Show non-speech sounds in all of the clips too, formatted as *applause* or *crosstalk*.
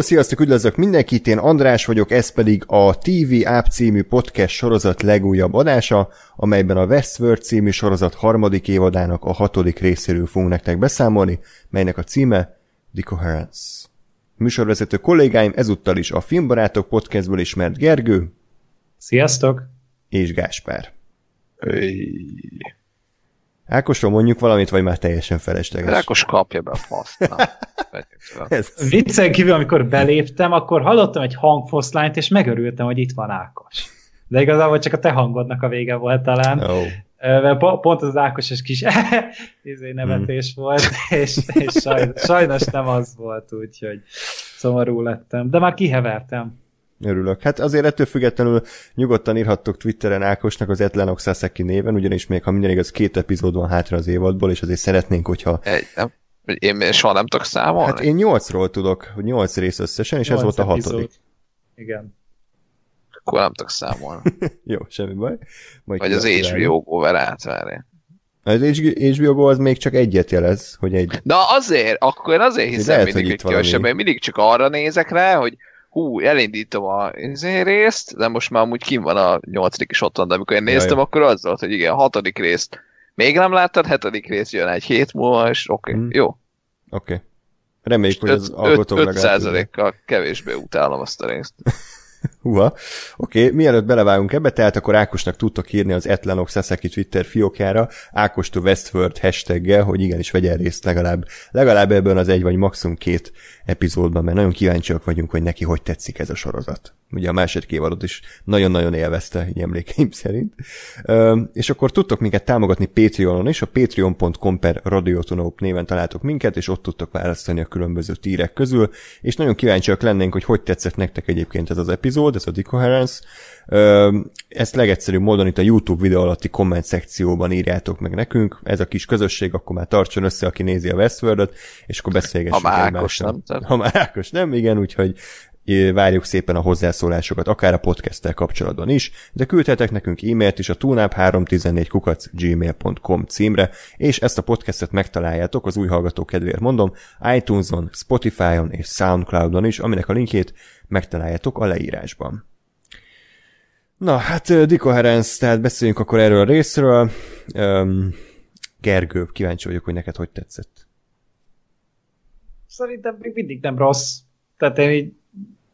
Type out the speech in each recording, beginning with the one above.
Hello, sziasztok, üdvözlök mindenkit, én András vagyok, ez pedig a TV App című podcast sorozat legújabb adása, amelyben a Westworld című sorozat harmadik évadának a hatodik részéről fogunk nektek beszámolni, melynek a címe The Coherence. Műsorvezető kollégáim ezúttal is a Filmbarátok podcastból ismert Gergő. Sziasztok! És Gáspár. Ákosról mondjuk valamit, vagy már teljesen felesleges? Ákos kapja be a faszt. *laughs* Ez... Viccen kívül, amikor beléptem, akkor hallottam egy hangfoszlányt, és megörültem, hogy itt van Ákos. De igazából csak a te hangodnak a vége volt talán. Oh. Mert pont az Ákos kis *laughs* izé nevetés hmm. volt, *laughs* és, és sajnos, sajnos nem az volt, úgyhogy szomorú lettem. De már kihevertem. Örülök. Hát azért ettől függetlenül nyugodtan írhattok Twitteren Ákosnak az Etlanok Saseki néven, ugyanis még ha minden igaz, két epizód van hátra az évadból, és azért szeretnénk, hogyha... Egy, nem? Én soha nem tudok számolni? Hát én nyolcról tudok, hogy nyolc rész összesen, és ez volt a epizód. hatodik. Igen. Akkor nem tudok számolni. *laughs* Jó, semmi baj. Majd Vagy az HBO Go-vel átvárja. Az HBO Go az még csak egyet jelez, hogy egy... Na azért, akkor én azért hiszem Lehet, mindig, hogy, hogy Én mindig csak arra nézek rá, hogy hú, elindítom a részt, de most már amúgy kim van a nyolcadik is ott van, de amikor én néztem, Jaj. akkor az volt, hogy igen, a hatodik részt még nem láttad, hetedik rész jön egy hét múlva, és oké, okay, hmm. jó. Oké. Okay. Reméljük, hogy az alkotók 5 kal kevésbé utálom azt a részt. *laughs* *laughs* Húha. Oké, okay, mielőtt belevágunk ebbe, tehát akkor Ákosnak tudtok írni az Etlanok Sasaki Twitter fiókjára, Ákos to Westworld hashtaggel, hogy igenis vegyen részt legalább, legalább ebben az egy vagy maximum két epizódban, mert nagyon kíváncsiak vagyunk, hogy neki hogy tetszik ez a sorozat. Ugye a második évadot is nagyon-nagyon élvezte, így emlékeim szerint. És akkor tudtok minket támogatni Patreonon is, a patreon.com per radiotonop néven találtok minket, és ott tudtok választani a különböző tírek közül, és nagyon kíváncsiak lennénk, hogy hogy tetszett nektek egyébként ez az epizód, ez a Decoherence. Ezt legegyszerűbb módon itt a YouTube videó alatti komment szekcióban írjátok meg nekünk, ez a kis közösség akkor már tartson össze, aki nézi a Westworld-ot, és akkor beszélgessünk. Ha már Ákos nem. Ha már Ákos nem, igen, úgyhogy várjuk szépen a hozzászólásokat, akár a podcasttel kapcsolatban is, de küldhetek nekünk e-mailt is a tunap314 kukac gmail.com címre, és ezt a podcastet megtaláljátok, az új hallgató kedvéért mondom, iTunes-on, Spotify-on és Soundcloud-on is, aminek a linkjét megtaláljátok a leírásban. Na, hát Dicoherence, tehát beszéljünk akkor erről a részről. Um, Gergő, kíváncsi vagyok, hogy neked hogy tetszett. Szerintem még mindig nem rossz. Tehát én így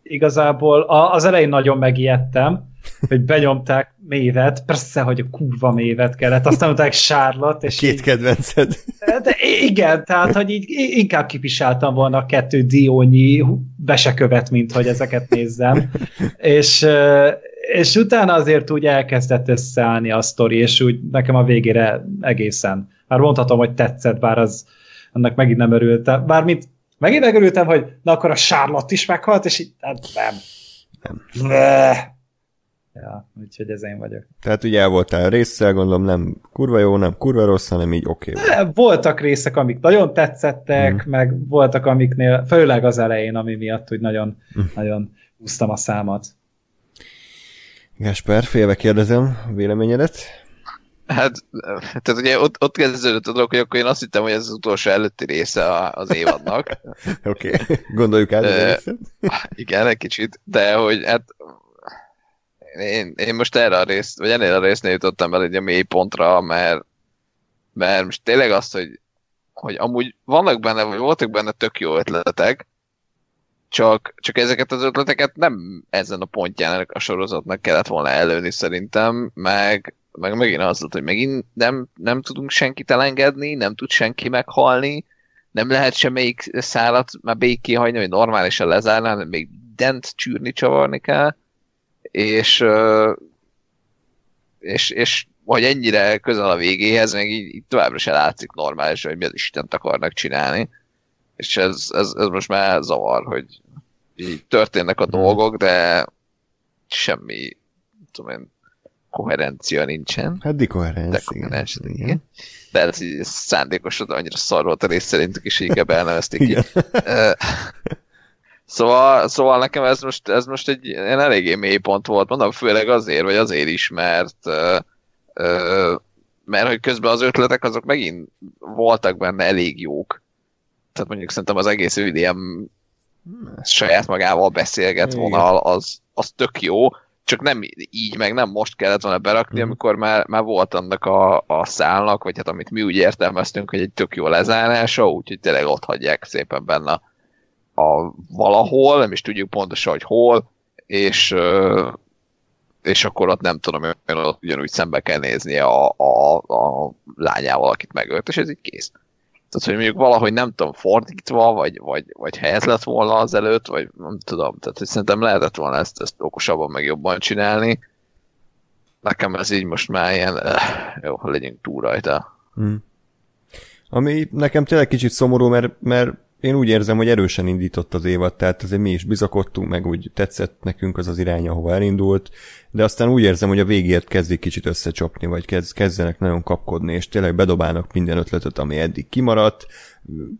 igazából a, az elején nagyon megijedtem, hogy benyomták mévet, persze, hogy a kurva mévet kellett, aztán mondták sárlat, és Két így, kedvenced. De igen, tehát, hogy így inkább kipisáltam volna a kettő diónyi besekövet, mint hogy ezeket nézzem. és, és utána azért úgy elkezdett összeállni a sztori, és úgy nekem a végére egészen, már mondhatom, hogy tetszett, bár az annak megint nem örültem. Bármint Megint megörültem, hogy na akkor a Charlotte is meghalt, és így, hát nem. Nem. Ja, úgyhogy ez én vagyok. Tehát ugye el voltál részsel, gondolom nem kurva jó, nem kurva rossz, hanem így oké. Okay voltak részek, amik nagyon tetszettek, mm. meg voltak amiknél, főleg az elején, ami miatt úgy nagyon, mm. nagyon húztam a számat. Gásper, félve kérdezem a véleményedet. Hát, tehát ugye ott, ott kezdődött a dolog, hogy akkor én azt hittem, hogy ez az utolsó előtti része az évadnak. *laughs* Oké, okay. gondoljuk át *laughs* Igen, egy kicsit, de hogy hát én, én most erre a részt, vagy ennél a résznél jutottam el egy a mély pontra, mert, mert most tényleg azt, hogy, hogy amúgy vannak benne, vagy voltak benne tök jó ötletek, csak, csak ezeket az ötleteket nem ezen a pontján a sorozatnak kellett volna előni szerintem, meg, meg megint az volt, hogy megint nem, nem tudunk senkit elengedni, nem tud senki meghalni, nem lehet semmelyik szállat már végig kihagyni, hogy normálisan lezárni, hanem még dent csűrni, csavarni kell, és, és, és hogy ennyire közel a végéhez, meg így, így továbbra se látszik normális, hogy mi az Istent akarnak csinálni. És ez, ez, ez most már zavar, hogy így történnek a dolgok, de semmi, tudom én, koherencia nincsen. Hát. De koherencia, igen. igen. De ez, ez szándékos, de annyira szar volt a rész szerintük is, inkább elnevezték ki. *laughs* Szóval, szóval nekem ez most, ez most egy egy eléggé mély pont volt, mondom, főleg azért, vagy azért is, mert uh, uh, mert hogy közben az ötletek azok megint voltak benne elég jók. Tehát mondjuk szerintem az egész ÖDM saját magával beszélget Igen. vonal, az, az tök jó, csak nem így, meg nem most kellett volna berakni, Mhm. amikor már, már volt annak a, a szálnak, vagy hát amit mi úgy értelmeztünk, hogy egy tök jó lezárása, úgyhogy tényleg ott hagyják szépen benne a, a valahol, nem is tudjuk pontosan, hogy hol, és, és akkor ott nem tudom, hogy ott ugyanúgy szembe kell néznie a, a, a lányával, akit megölt, és ez így kész. Tehát, hogy mondjuk valahogy nem tudom, fordítva, vagy, vagy, vagy helyez lett volna az előtt, vagy nem tudom. Tehát, hogy szerintem lehetett volna ezt, ezt okosabban, meg jobban csinálni. Nekem ez így most már ilyen, eh, jó, legyünk túl rajta. Hmm. Ami nekem tényleg kicsit szomorú, mert, mert én úgy érzem, hogy erősen indított az évad, tehát azért mi is bizakodtunk, meg úgy tetszett nekünk az az irány, ahova elindult, de aztán úgy érzem, hogy a végért kezdik kicsit összecsapni, vagy kezd, kezdenek nagyon kapkodni, és tényleg bedobálnak minden ötletet, ami eddig kimaradt,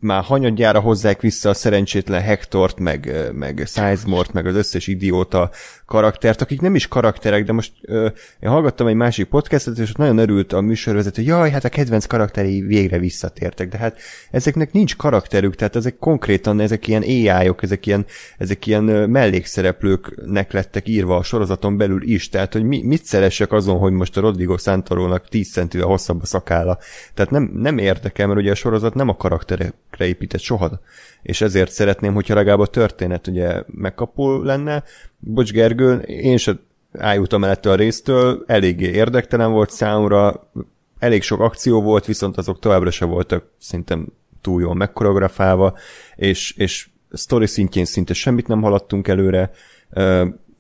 már hanyadjára hozzák vissza a szerencsétlen Hektort, meg, meg Sizemort, meg az összes idióta karaktert, akik nem is karakterek, de most ö, én hallgattam egy másik podcastet, és ott nagyon örült a műsorvezető, hogy jaj, hát a kedvenc karakterei végre visszatértek, de hát ezeknek nincs karakterük, tehát ezek konkrétan, ezek ilyen AI-ok, ezek ilyen, ezek ilyen mellékszereplőknek lettek írva a sorozaton belül is, tehát hogy mi, mit szeressek azon, hogy most a Rodrigo Santorónak 10 centivel hosszabb a szakálla. Tehát nem, nem érdekel, mert ugye a sorozat nem a karakterekre épített soha, és ezért szeretném, hogyha legalább a történet ugye megkapó lenne. Bocs Gergő, én sem álljutam el ettől a résztől, eléggé érdektelen volt számomra, elég sok akció volt, viszont azok továbbra se voltak szerintem túl jól megkoreografálva, és, és sztori szintjén szinte semmit nem haladtunk előre,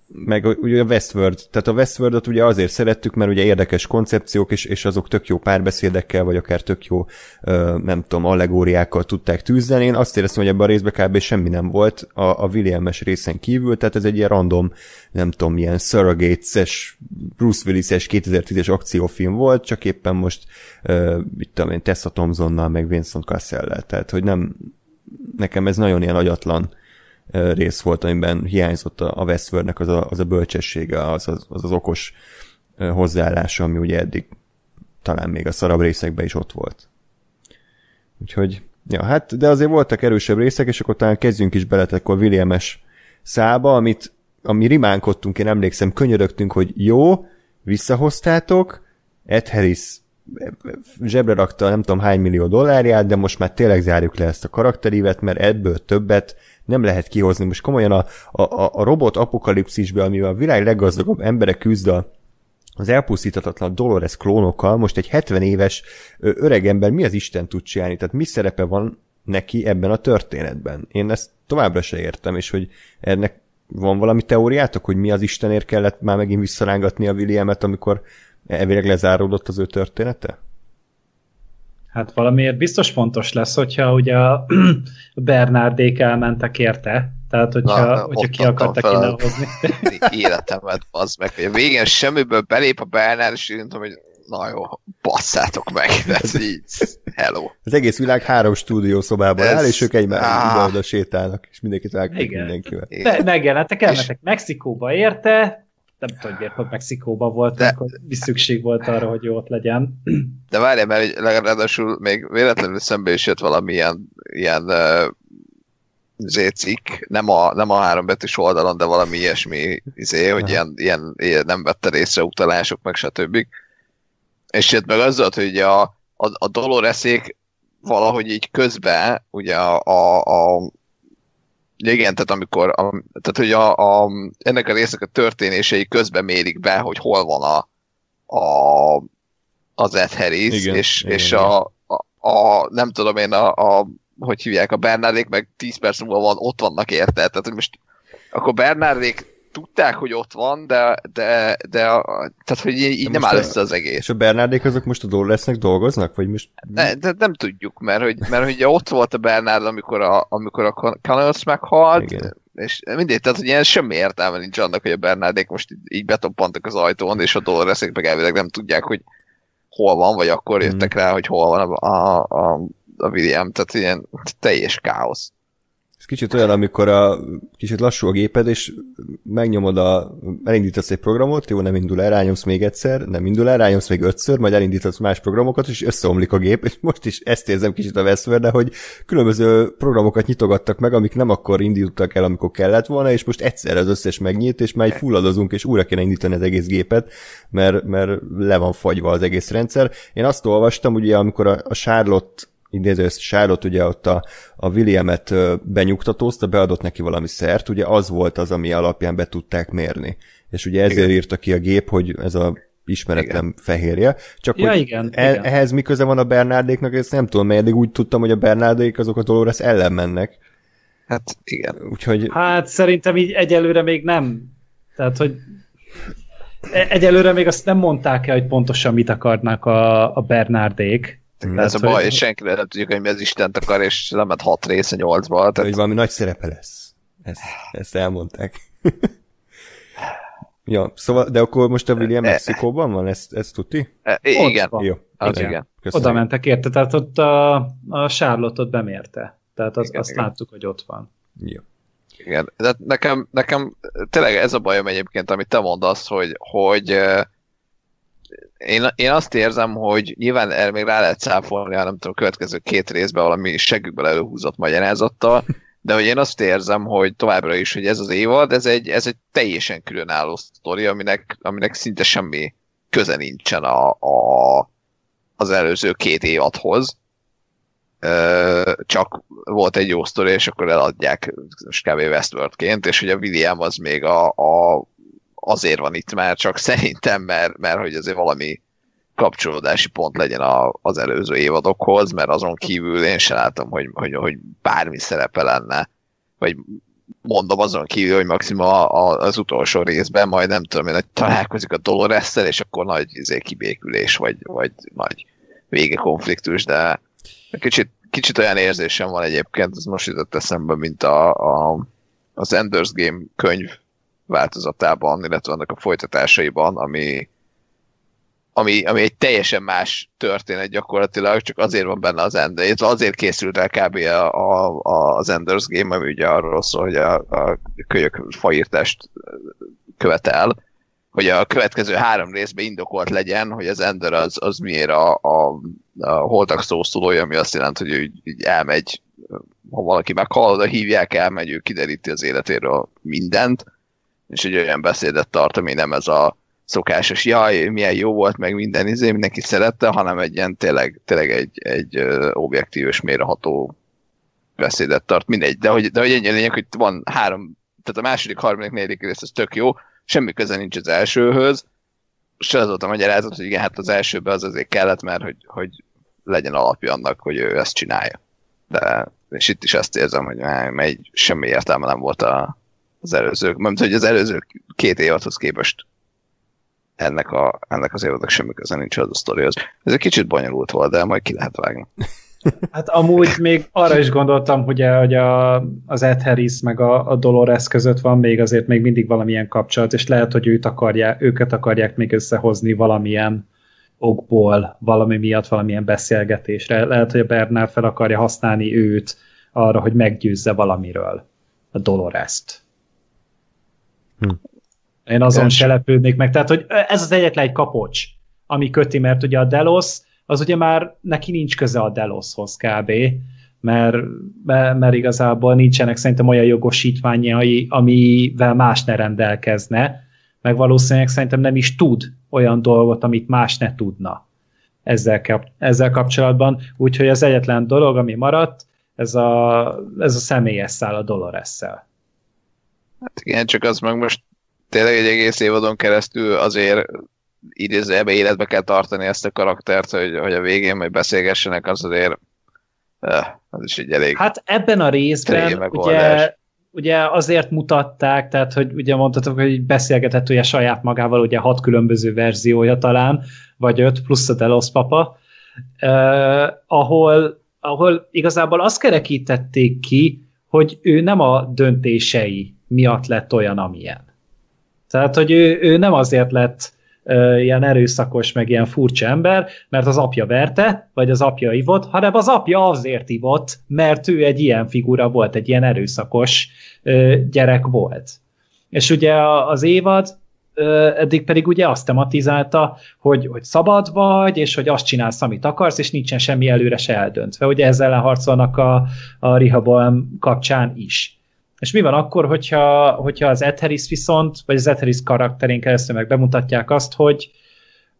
meg ugye a Westworld, tehát a Westworldot ugye azért szerettük, mert ugye érdekes koncepciók, és, és azok tök jó párbeszédekkel, vagy akár tök jó, nem tudom, allegóriákkal tudták tűzni. Én azt éreztem, hogy ebben a részben kb. semmi nem volt a, a Williams részen kívül, tehát ez egy ilyen random, nem tudom, ilyen Surrogates-es, Bruce Willis-es 2010-es akciófilm volt, csak éppen most, mit tudom én, Tessa Thompsonnal, meg Vincent Cassell-lel, tehát hogy nem, nekem ez nagyon ilyen agyatlan rész volt, amiben hiányzott a, Westworldnek az a, az a bölcsessége, az az, az, az okos hozzáállása, ami ugye eddig talán még a szarabb részekben is ott volt. Úgyhogy, ja, hát, de azért voltak erősebb részek, és akkor talán kezdjünk is bele, akkor Williames szába, amit, ami rimánkodtunk, én emlékszem, könyörögtünk, hogy jó, visszahoztátok, Ed Harris zsebre rakta nem tudom hány millió dollárját, de most már tényleg zárjuk le ezt a karakterívet, mert ebből többet nem lehet kihozni. Most komolyan a, a, a robot apokalipszisbe, amivel a világ leggazdagabb embere küzd a, az elpusztíthatatlan Dolores klónokkal, most egy 70 éves ö, öreg ember mi az Isten tud csinálni? Tehát mi szerepe van neki ebben a történetben? Én ezt továbbra se értem, és hogy ennek van valami teóriátok, hogy mi az Istenért kellett már megint visszarángatni a Williamet, amikor elvileg lezáródott az ő története? Hát valamiért biztos fontos lesz, hogyha ugye a *clears throat* Bernardék elmentek érte, tehát hogyha, Na, hogyha ki akartak kinehozni. *laughs* életemet, az meg, hogy a végén semmiből belép a Bernard, és én tudom, hogy na jó, basszátok meg, *laughs* ez így, hello. Az egész világ három stúdiószobában Ez- áll, és ők egymás ide-oda sétálnak, és mindenkit Igen. mindenkivel. Be, megjelentek, elmentek Mexikóba érte, nem tudom, hogy miért pont Mexikóban volt, De- akkor is szükség volt arra, hogy jó ott legyen. *clears throat* De várjál, mert hogy ráadásul még véletlenül szembe is jött valami ilyen, uh, nem a, nem a három betűs oldalon, de valami ilyesmi izé, hogy ilyen, ilyen, ilyen, nem vette részre utalások, meg stb. És jött meg az volt, hogy a, a, a Doloreszék valahogy így közben, ugye a, a, a igen, tehát amikor, a, tehát hogy a, a, ennek a résznek a történései közben mérik be, hogy hol van a, a az Ed Harris, Igen, és, igen, és a, a, a, nem tudom én, a, a hogy hívják, a Bernardék meg 10 perc múlva van, ott vannak érte, tehát hogy most akkor Bernardék tudták, hogy ott van, de, de, de a, tehát hogy így, De nem áll össze az egész. És a Bernardék azok most a Doloresnek dolgoznak? Vagy most... Ne, de nem tudjuk, mert hogy, mert hogy ott volt a Bernard, amikor a, amikor a Con- Connells meghalt, Igen. és mindegy, tehát hogy ilyen semmi értelme nincs annak, hogy a Bernardék most így, így betoppantak az ajtón, és a Doloresek meg elvileg nem tudják, hogy hol van, vagy akkor jöttek rá, hogy hol van a, a, a, a William, tehát ilyen teljes káosz. Kicsit olyan, amikor a kicsit lassú a géped, és megnyomod a, elindítasz egy programot, jó, nem indul el, rányomsz még egyszer, nem indul el, rányomsz még ötször, majd elindítasz más programokat, és összeomlik a gép, *laughs* és most is ezt érzem kicsit a Westward, hogy különböző programokat nyitogattak meg, amik nem akkor indítottak el, amikor kellett volna, és most egyszer az összes megnyit, és már fulladozunk, és újra kéne indítani az egész gépet, mert, mert le van fagyva az egész rendszer. Én azt olvastam, ugye, amikor a, a Charlotte idéző Charlotte ugye ott a, a Williamet benyugtatózta, beadott neki valami szert, ugye az volt az, ami alapján be tudták mérni. És ugye ezért igen. írta ki a gép, hogy ez a ismeretlen igen. fehérje. Csak ja, hogy igen, e- igen. ehhez mi köze van a Bernardéknak, ezt nem tudom, mert eddig úgy tudtam, hogy a Bernardék azok a Dolores ellen mennek. Hát igen. Úgyhogy... Hát szerintem így egyelőre még nem. Tehát, hogy e- egyelőre még azt nem mondták el, hogy pontosan mit akarnak a, a Bernardék. Mm. Ez a baj, és senki nem tudjuk, hogy mi az Istent akar, és lement hat rész a nyolcba. Tehát... Hogy valami nagy szerepe lesz. Ezt, ezt elmondták. *laughs* ja, szóval, de akkor most a William e, Mexikóban van? Ezt, ezt tudti? E, igen. Jó, az igen. igen. Oda mentek érte, tehát ott a, a Charlotte-ot bemérte. Tehát az, igen, azt igen. láttuk, hogy ott van. Jó. Igen, de nekem, nekem tényleg ez a bajom egyébként, amit te mondasz, hogy, hogy én, én azt érzem, hogy nyilván erre még rá lehet száfolni, nem tudom, a következő két részben valami segükből előhúzott magyarázattal, de hogy én azt érzem, hogy továbbra is, hogy ez az évad, ez egy, ez egy teljesen különálló sztori, aminek, aminek szinte semmi köze nincsen a, a, az előző két évadhoz. Csak volt egy jó sztori, és akkor eladják most kb. Westworldként, és hogy a William az még a, a azért van itt már, csak szerintem, mert, mert hogy azért valami kapcsolódási pont legyen a, az előző évadokhoz, mert azon kívül én sem látom, hogy, hogy, hogy bármi szerepe lenne, vagy mondom azon kívül, hogy maximum az utolsó részben majd nem tudom én, hogy találkozik a dolores és akkor nagy izé, kibékülés, vagy, vagy nagy vége konfliktus, de kicsit, kicsit olyan érzésem van egyébként, ez most jutott eszembe, mint a, a, az Enders Game könyv változatában, illetve annak a folytatásaiban, ami, ami, ami egy teljesen más történet gyakorlatilag, csak azért van benne az Ender, illetve azért készült el kb. A, a, az Enders Game, ami ugye arról szól, hogy a, a kölyök faírtást követel, hogy a következő három részben indokolt legyen, hogy az Ender az, az miért a, a, a holtak szószólója, ami azt jelenti, hogy ő így, így elmegy, ha valaki meghal, oda hívják, elmegy, ő kideríti az életéről mindent, és egy olyan beszédet tart, ami nem ez a szokásos, jaj, milyen jó volt, meg minden izé, mindenki szerette, hanem egy ilyen tényleg, tényleg egy, egy objektív és méreható beszédet tart, mindegy, de hogy, de hogy ennyi lényeg, hogy van három, tehát a második, harmadik, negyedik rész, ez tök jó, semmi köze nincs az elsőhöz, és az volt a magyarázat, hogy igen, hát az elsőben az azért kellett, mert hogy, hogy legyen alapja annak, hogy ő ezt csinálja. De és itt is azt érzem, hogy egy semmi értelme nem volt a, az előző, mert hogy az előző két évadhoz képest ennek, a, ennek az évadnak semmi köze nincs az a sztorihoz. Ez egy kicsit bonyolult volt, de majd ki lehet vágni. *laughs* Hát amúgy még arra is gondoltam, hogy, a, hogy a, az Ed Harris meg a, a Dolores között van még azért még mindig valamilyen kapcsolat, és lehet, hogy őt akarják, őket akarják még összehozni valamilyen okból, valami miatt, valamilyen beszélgetésre. Lehet, hogy a Bernál fel akarja használni őt arra, hogy meggyőzze valamiről a Dolores-t. Hm. Én azon Igen. se lepődnék meg. Tehát, hogy ez az egyetlen egy kapocs, ami köti, mert ugye a Delos, az ugye már neki nincs köze a Deloshoz kb., mert, mert, igazából nincsenek szerintem olyan jogosítványai, amivel más ne rendelkezne, meg valószínűleg szerintem nem is tud olyan dolgot, amit más ne tudna ezzel, ezzel kapcsolatban. Úgyhogy az egyetlen dolog, ami maradt, ez a, ez a személyes szál a Dolores-szel. Hát igen, csak az meg most tényleg egy egész évadon keresztül azért idézőjelbe életbe kell tartani ezt a karaktert, hogy, hogy a végén majd beszélgessenek, az azért eh, az is egy elég Hát ebben a részben ugye, ugye azért mutatták, tehát hogy ugye mondhatok, hogy beszélgetett ugye saját magával, ugye hat különböző verziója talán, vagy öt, plusz a Delos papa, eh, ahol, ahol igazából azt kerekítették ki, hogy ő nem a döntései miatt lett olyan, amilyen. Tehát, hogy ő, ő nem azért lett ilyen erőszakos, meg ilyen furcsa ember, mert az apja verte, vagy az apja ivott, hanem az apja azért ivott, mert ő egy ilyen figura volt, egy ilyen erőszakos gyerek volt. És ugye az évad eddig pedig ugye azt tematizálta, hogy, hogy szabad vagy, és hogy azt csinálsz, amit akarsz, és nincsen semmi előre se eldöntve. Ugye ezzel harcolnak a, a Rehoboam kapcsán is. És mi van akkor, hogyha, hogyha az Etheris viszont, vagy az Etheris karakterén keresztül meg bemutatják azt, hogy,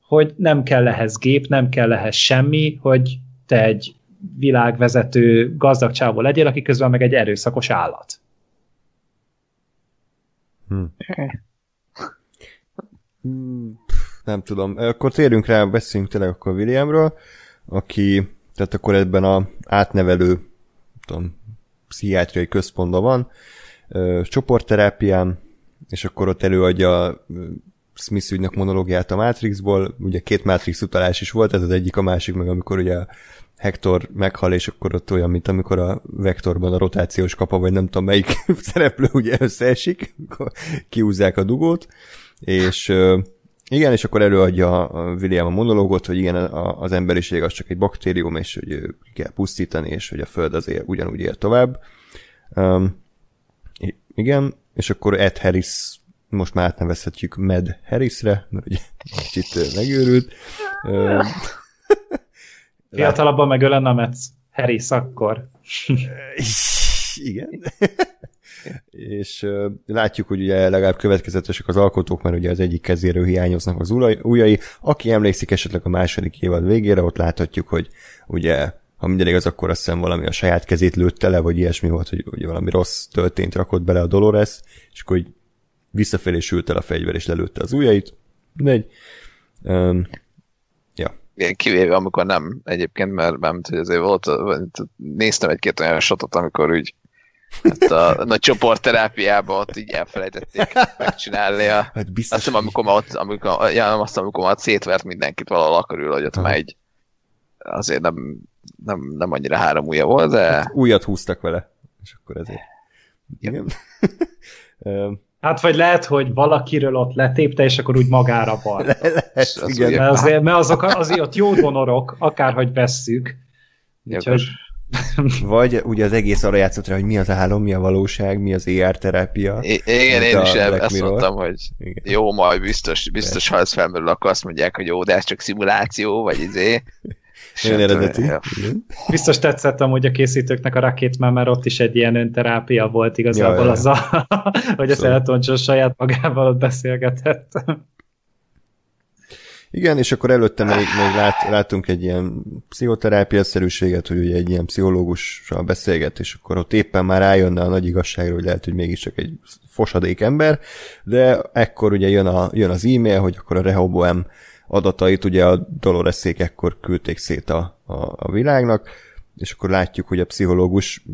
hogy nem kell ehhez gép, nem kell ehhez semmi, hogy te egy világvezető gazdag csávó legyél, aki közben meg egy erőszakos állat. Hmm. Nem tudom. Akkor térjünk rá, beszéljünk tényleg akkor Williamről, aki, tehát akkor ebben a átnevelő tudom, pszichiátriai központban van, csoportterápián, és akkor ott előadja Smith ügynek monológiát a Matrixból, ugye két Matrix utalás is volt, ez az egyik, a másik meg amikor ugye Hector meghal, és akkor ott olyan, mint amikor a vektorban a rotációs kapa, vagy nem tudom melyik *laughs* szereplő ugye összeesik, kiúzzák a dugót, és igen, és akkor előadja a William a monológot, hogy igen, az emberiség az csak egy baktérium, és hogy kell pusztítani, és hogy a Föld azért ugyanúgy él tovább. Um, igen, és akkor Ed Harris most már átnevezhetjük Med Harrisre, mert ugye kicsit megőrült. *laughs* Fiatalabban meg a Metz. Harris akkor. Igen. *laughs* és uh, látjuk, hogy ugye legalább következetesek az alkotók, mert ugye az egyik kezéről hiányoznak az ujjai. Aki emlékszik esetleg a második évad végére, ott láthatjuk, hogy ugye ha minden igaz, akkor azt hiszem valami a saját kezét lőtte le, vagy ilyesmi volt, hogy ugye valami rossz történt rakott bele a Dolores, és akkor így visszafelé sült el a fegyver, és lelőtte az ujjait. egy Um, ja. Kivéve amikor nem egyébként, mert, mert hogy azért volt, néztem egy-két olyan shotot, amikor úgy Hát a nagy csoportterápiában ott így elfelejtették megcsinálni a... Hát biztos. Azt hiszem, amikor ma ott, amikor, ja, azt amikor ma ott szétvert mindenkit valahol körül, hogy ott már egy azért nem, nem, nem annyira három ujja volt, de... Hát újat húztak vele, és akkor ezért. Igen. *laughs* Hát vagy lehet, hogy valakiről ott letépte, és akkor úgy magára van. Le- lehet, az igen. Mert, azért, mert azok azért ott jó donorok, akárhogy vesszük. Úgyhogy vagy ugye az egész arra játszott rá, hogy mi az álom, mi a valóság, mi az ER terápia. I- igen, én is ezt mondtam, hogy igen. jó, majd biztos, biztos ha ez felmerül, akkor azt mondják, hogy jó, de ez csak szimuláció, vagy izé. *laughs* Nagyon eredeti. Ja. Biztos tetszett amúgy a készítőknek a rakétmán, mert ott is egy ilyen önterápia volt igazából ja, az, a, *laughs* hogy a szóval. Elton saját magával ott beszélgetett. Igen, és akkor előtte még, még lát, látunk egy ilyen pszichoterápia-szerűséget, hogy ugye egy ilyen pszichológussal beszélget, és akkor ott éppen már rájönne a nagy igazságra, hogy lehet, hogy mégiscsak egy fosadék ember, de ekkor ugye jön, a, jön az e-mail, hogy akkor a Rehoboam adatait ugye a Doloreszék ekkor küldték szét a, a, a világnak, és akkor látjuk, hogy a pszichológus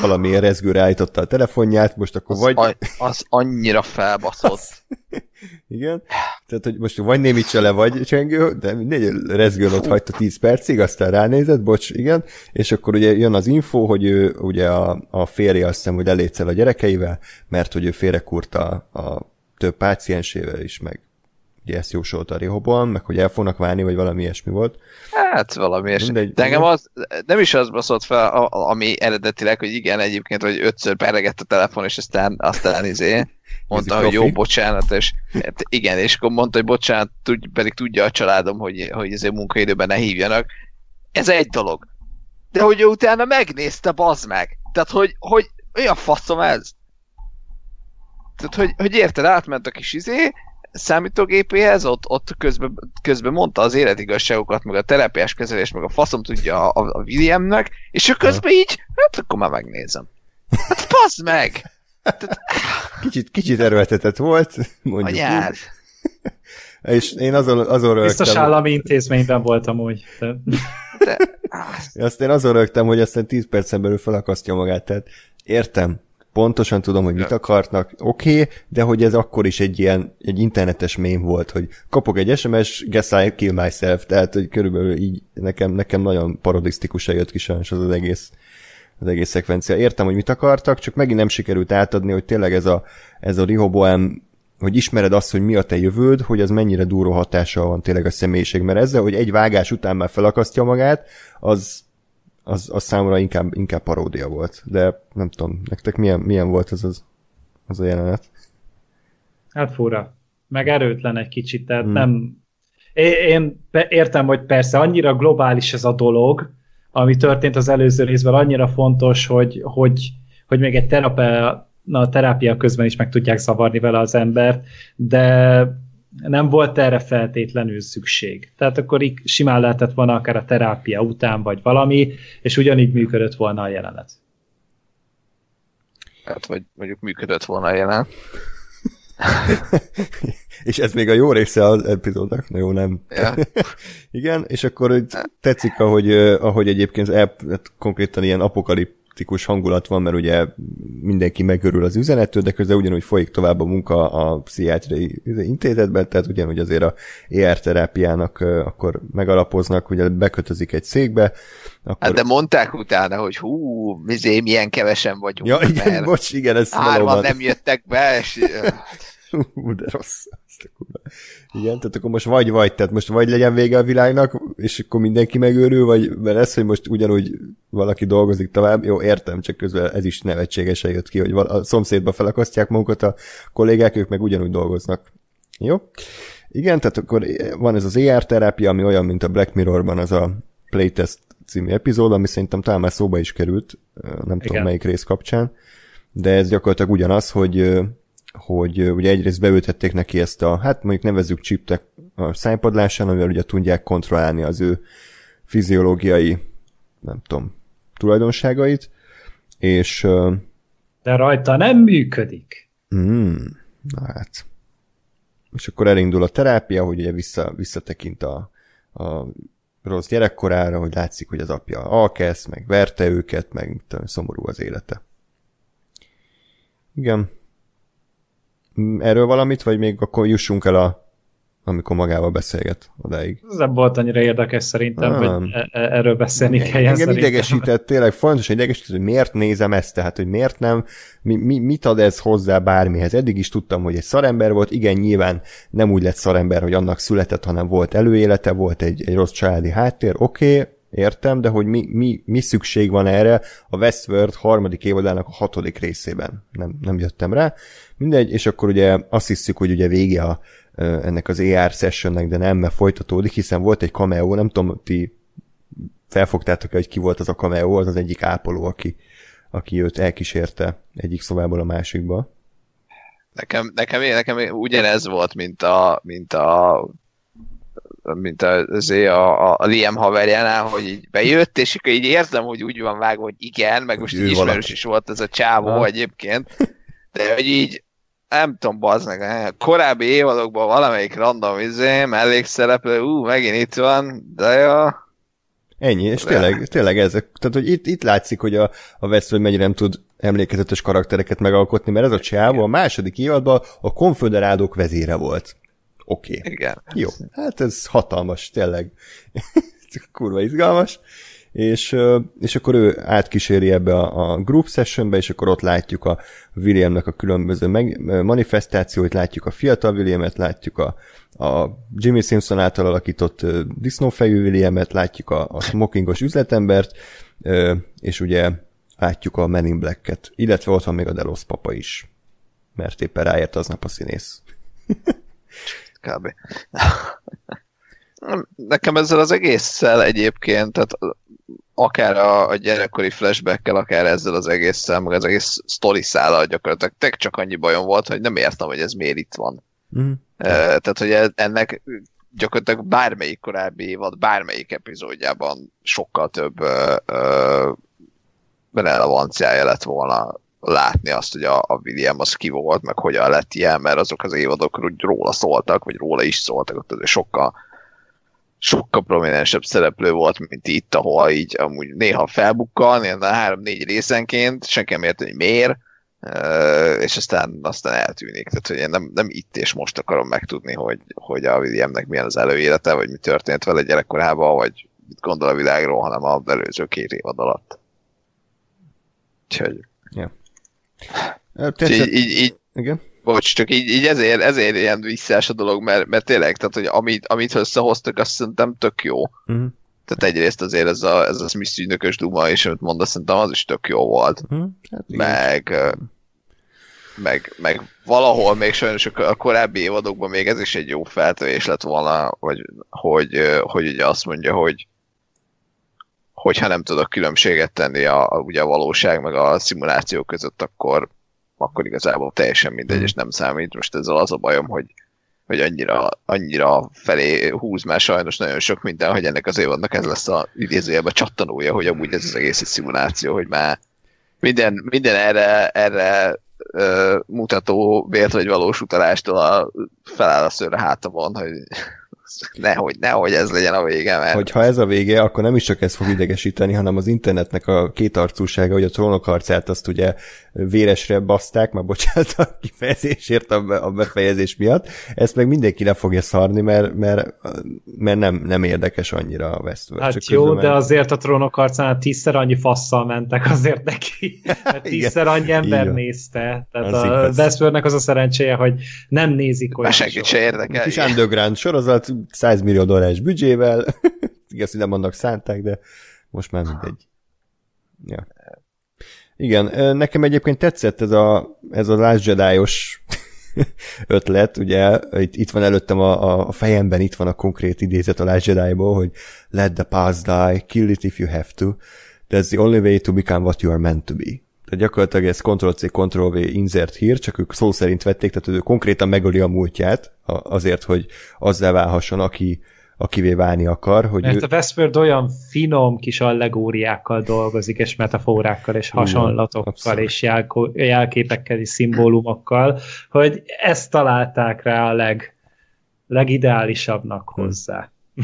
valami rezgőre állította a telefonját, most akkor az vagy... A, az annyira felbaszott. Az... *laughs* Igen. Tehát, hogy most vagy némítsa le, vagy csengő, de mindegy, rezgőn ott hagyta 10 percig, aztán ránézett, bocs, igen, és akkor ugye jön az info, hogy ő ugye a, a férje azt hiszem, hogy elétszel a gyerekeivel, mert hogy ő félrekurta a, a több páciensével is, meg ugye ezt jósolta a Rehoboam, meg hogy el fognak válni, vagy valami ilyesmi volt. Hát valami ilyesmi. De engem az, nem is az baszott fel, ami eredetileg, hogy igen, egyébként, hogy ötször peregett a telefon, és aztán, aztán izé, *laughs* mondta, hogy jó, bocsánat, és hát igen, és akkor mondta, hogy bocsánat, tud, pedig tudja a családom, hogy, hogy ezért munkaidőben ne hívjanak. Ez egy dolog. De hogy utána megnézte, bazd meg. Tehát, hogy, hogy a faszom ez? Tehát, hogy, hogy érted, átment a kis izé, számítógépéhez, ott, ott közben, közben mondta az életigazságokat, meg a terápiás kezelés, meg a faszom tudja a, a Williamnek, és ő közben így, hát akkor már megnézem. Hát fasz meg! Kicsit, kicsit erőltetett volt, mondjuk Anyád. És én azon, azon rögtem... Biztos állami intézményben voltam úgy. De... De... Azt én azon rögtem, hogy aztán 10 percen belül felakasztja magát, tehát értem, pontosan tudom, hogy mit akartnak, oké, okay, de hogy ez akkor is egy ilyen, egy internetes mém volt, hogy kapok egy SMS, guess I kill myself, tehát hogy körülbelül így nekem, nekem nagyon parodisztikusan jött ki sajnos az, az egész az egész szekvencia. Értem, hogy mit akartak, csak megint nem sikerült átadni, hogy tényleg ez a, ez a Rehoboam hogy ismered azt, hogy mi a te jövőd, hogy az mennyire duró hatással van tényleg a személyiség, mert ezzel, hogy egy vágás után már felakasztja magát, az, az, az számomra inkább, inkább paródia volt. De nem tudom, nektek milyen, milyen volt az, az, az a jelenet? Hát fura. Meg erőtlen egy kicsit, tehát hmm. nem... Én értem, hogy persze annyira globális ez a dolog, ami történt az előző részben, annyira fontos, hogy, hogy, hogy még egy terapia, a terápia közben is meg tudják szavarni vele az embert, de nem volt erre feltétlenül szükség. Tehát akkor így simán lehetett volna akár a terápia után, vagy valami, és ugyanígy működött volna a jelenet. Hát, vagy mondjuk működött volna a jelenet. *laughs* és ez még a jó része az epizódnak, na jó, nem. Ja. *laughs* Igen, és akkor tetszik, ahogy, ahogy egyébként el, hát konkrétan ilyen apokalip hektikus hangulat van, mert ugye mindenki megörül az üzenettől, de közben ugyanúgy folyik tovább a munka a pszichiátriai intézetben, tehát ugyanúgy azért a ER terápiának akkor megalapoznak, ugye bekötözik egy székbe. Akkor... Hát de mondták utána, hogy hú, mizé, milyen kevesen vagyunk. Ja, igen, bocs, igen, ez Hárman nem jöttek be, és Hú, de rossz. Igen, tehát akkor most vagy vagy, tehát most vagy legyen vége a világnak, és akkor mindenki megőrül, vagy mert ez, hogy most ugyanúgy valaki dolgozik tovább, jó, értem, csak közben ez is nevetségesen jött ki, hogy a szomszédba felakasztják magukat a kollégák, ők meg ugyanúgy dolgoznak. Jó? Igen, tehát akkor van ez az ER terápia, ami olyan, mint a Black Mirrorban az a Playtest című epizód, ami szerintem talán már szóba is került, nem Igen. tudom melyik rész kapcsán, de ez gyakorlatilag ugyanaz, hogy hogy ugye egyrészt beültették neki ezt a, hát mondjuk nevezzük chiptek a szájpadlásán, amivel ugye tudják kontrollálni az ő fiziológiai, nem tudom, tulajdonságait, és... De rajta nem működik. Mm, na hát. És akkor elindul a terápia, hogy ugye vissza, visszatekint a, a rossz gyerekkorára, hogy látszik, hogy az apja alkesz, meg verte őket, meg tudom, szomorú az élete. Igen. Erről valamit, vagy még akkor jussunk el a amikor magával beszélget odáig. Ez nem volt annyira érdekes szerintem, ah. hogy e- e- erről beszélni kell. Engem szerintem. idegesített, tényleg fontos, hogy idegesített, hogy miért nézem ezt, tehát hogy miért nem, mi, mi, mit ad ez hozzá bármihez. Eddig is tudtam, hogy egy szarember volt, igen, nyilván nem úgy lett szarember, hogy annak született, hanem volt előélete, volt egy, egy rossz családi háttér, oké, okay, értem, de hogy mi, mi, mi szükség van erre a Westworld harmadik évadának a hatodik részében. Nem, nem jöttem rá. Mindegy, és akkor ugye azt hiszük, hogy ugye vége a, ennek az AR sessionnek, de nem, mert folytatódik, hiszen volt egy cameo, nem tudom, ti felfogtátok hogy ki volt az a cameo, az az egyik ápoló, aki, aki őt elkísérte egyik szobából a másikba. Nekem, nekem, nekem ugyanez volt, mint a, mint a mint a, a, a Liam haverjánál, hogy így bejött, és akkor így érzem, hogy úgy van vágva, hogy igen, meg most így ismerős valaki. is volt ez a csávó ha. egyébként, de hogy így nem tudom, bazd meg, eh, korábbi évadokban valamelyik random izé, mellékszereplő, ú, megint itt van, de jó. Ennyi, és tényleg, tényleg ezek, tehát hogy itt, itt látszik, hogy a, a Westworld mennyire nem tud emlékezetes karaktereket megalkotni, mert ez a csávó a második évadban a konföderádok vezére volt. Oké. Okay. Igen. Jó, hát ez hatalmas, tényleg. *laughs* Kurva izgalmas és, és akkor ő átkíséri ebbe a, a group sessionbe, és akkor ott látjuk a Williamnek a különböző meg, manifestációit, látjuk a fiatal Williamet, látjuk a, a Jimmy Simpson által alakított disznófejű Williamet, látjuk a, a smokingos üzletembert, és ugye látjuk a Men in Black-et, illetve ott van még a Delos papa is, mert éppen ráért aznap a színész. *laughs* Kb. *laughs* Nekem ezzel az egésszel egyébként, tehát akár a, a gyerekkori flashbackkel, akár ezzel az egésszel, meg az egész sztori szállal gyakorlatilag tek csak annyi bajom volt, hogy nem értem, hogy ez miért itt van. Mm. Tehát, hogy e, ennek gyakorlatilag bármelyik korábbi évad, bármelyik epizódjában sokkal több ö, ö, relevanciája lett volna látni azt, hogy a, a William az ki volt, meg hogyan lett ilyen, mert azok az évadok úgy róla szóltak, vagy róla is szóltak, ott azért sokkal sokkal prominensebb szereplő volt, mint itt, ahol így amúgy néha felbukkan, ilyen három-négy részenként, senki nem érti, hogy miért, és aztán, aztán eltűnik. Tehát, hogy én nem, nem itt és most akarom megtudni, hogy, hogy a Williamnek milyen az előélete, vagy mi történt vele gyerekkorában, vagy mit gondol a világról, hanem az előző két évad alatt. Úgyhogy... Ja. Tetszett... Így, így, így, Igen? Bocs, csak így, így ezért, ezért ilyen visszás a dolog, mert, mert tényleg, tehát, hogy amit, amit összehoztak, azt szerintem tök jó. Uh-huh. Tehát egyrészt azért ez a, ez a Smith ügynökös duma, és amit mondasz, szerintem az is tök jó volt. Uh-huh. Hát igen. meg, meg, meg valahol még sajnos a a korábbi évadokban még ez is egy jó feltövés lett volna, hogy, hogy, hogy ugye azt mondja, hogy hogyha nem tudok különbséget tenni a, a, ugye a valóság meg a szimuláció között, akkor, akkor igazából teljesen mindegy, Mhm. és nem számít. Most ezzel az a bajom, hogy, hogy annyira, annyira felé húz már sajnos nagyon sok minden, hogy ennek az évadnak ez lesz a idézőjelben csattanója, hogy amúgy ez az egész egy szimuláció, hogy már minden, minden erre, erre ö, mutató vélt vagy valós utalástól a, feláll a szőre hátamon, hogy nehogy, nehogy ez legyen a vége, mert Hogyha ez a vége, akkor nem is csak ez fog idegesíteni, hanem az internetnek a kétarcúsága, hogy a trónok harcát azt ugye véresre baszták, már bocsánat a kifejezésért a, be- a befejezés miatt, ezt meg mindenki le fogja szarni, mert, mert, mert nem, nem érdekes annyira a Westworld. Hát Csak jó, közben de azért a trónok harcánál tízszer annyi fasszal mentek azért neki, *laughs* mert tízszer annyi ember van. nézte. Tehát Az a igaz. Westworldnek az a szerencséje, hogy nem nézik olyan senkit se érdekel. kis underground sorozat, 100 millió dolláros büdzsével, *laughs* igaz, hogy nem annak szánták, de most már mindegy. Ja. Igen, nekem egyébként tetszett ez a, ez a Last Jedi-os *laughs* ötlet, ugye, itt, itt van előttem a, a, fejemben, itt van a konkrét idézet a Last Jedi-ból, hogy let the past die, kill it if you have to, that's the only way to become what you are meant to be. Tehát gyakorlatilag ez Ctrl-C, Ctrl-V insert hír, csak ők szó szerint vették, tehát ő konkrétan megöli a múltját, azért, hogy azzá válhasson, aki, akivé válni akar, hogy Mert ő, a Westworld olyan finom kis allegóriákkal dolgozik, és metaforákkal, és hasonlatokkal, abszolút. és jelko- jelképekkel, és szimbólumokkal, hogy ezt találták rá a leg, legideálisabbnak Hm. hozzá. *laughs*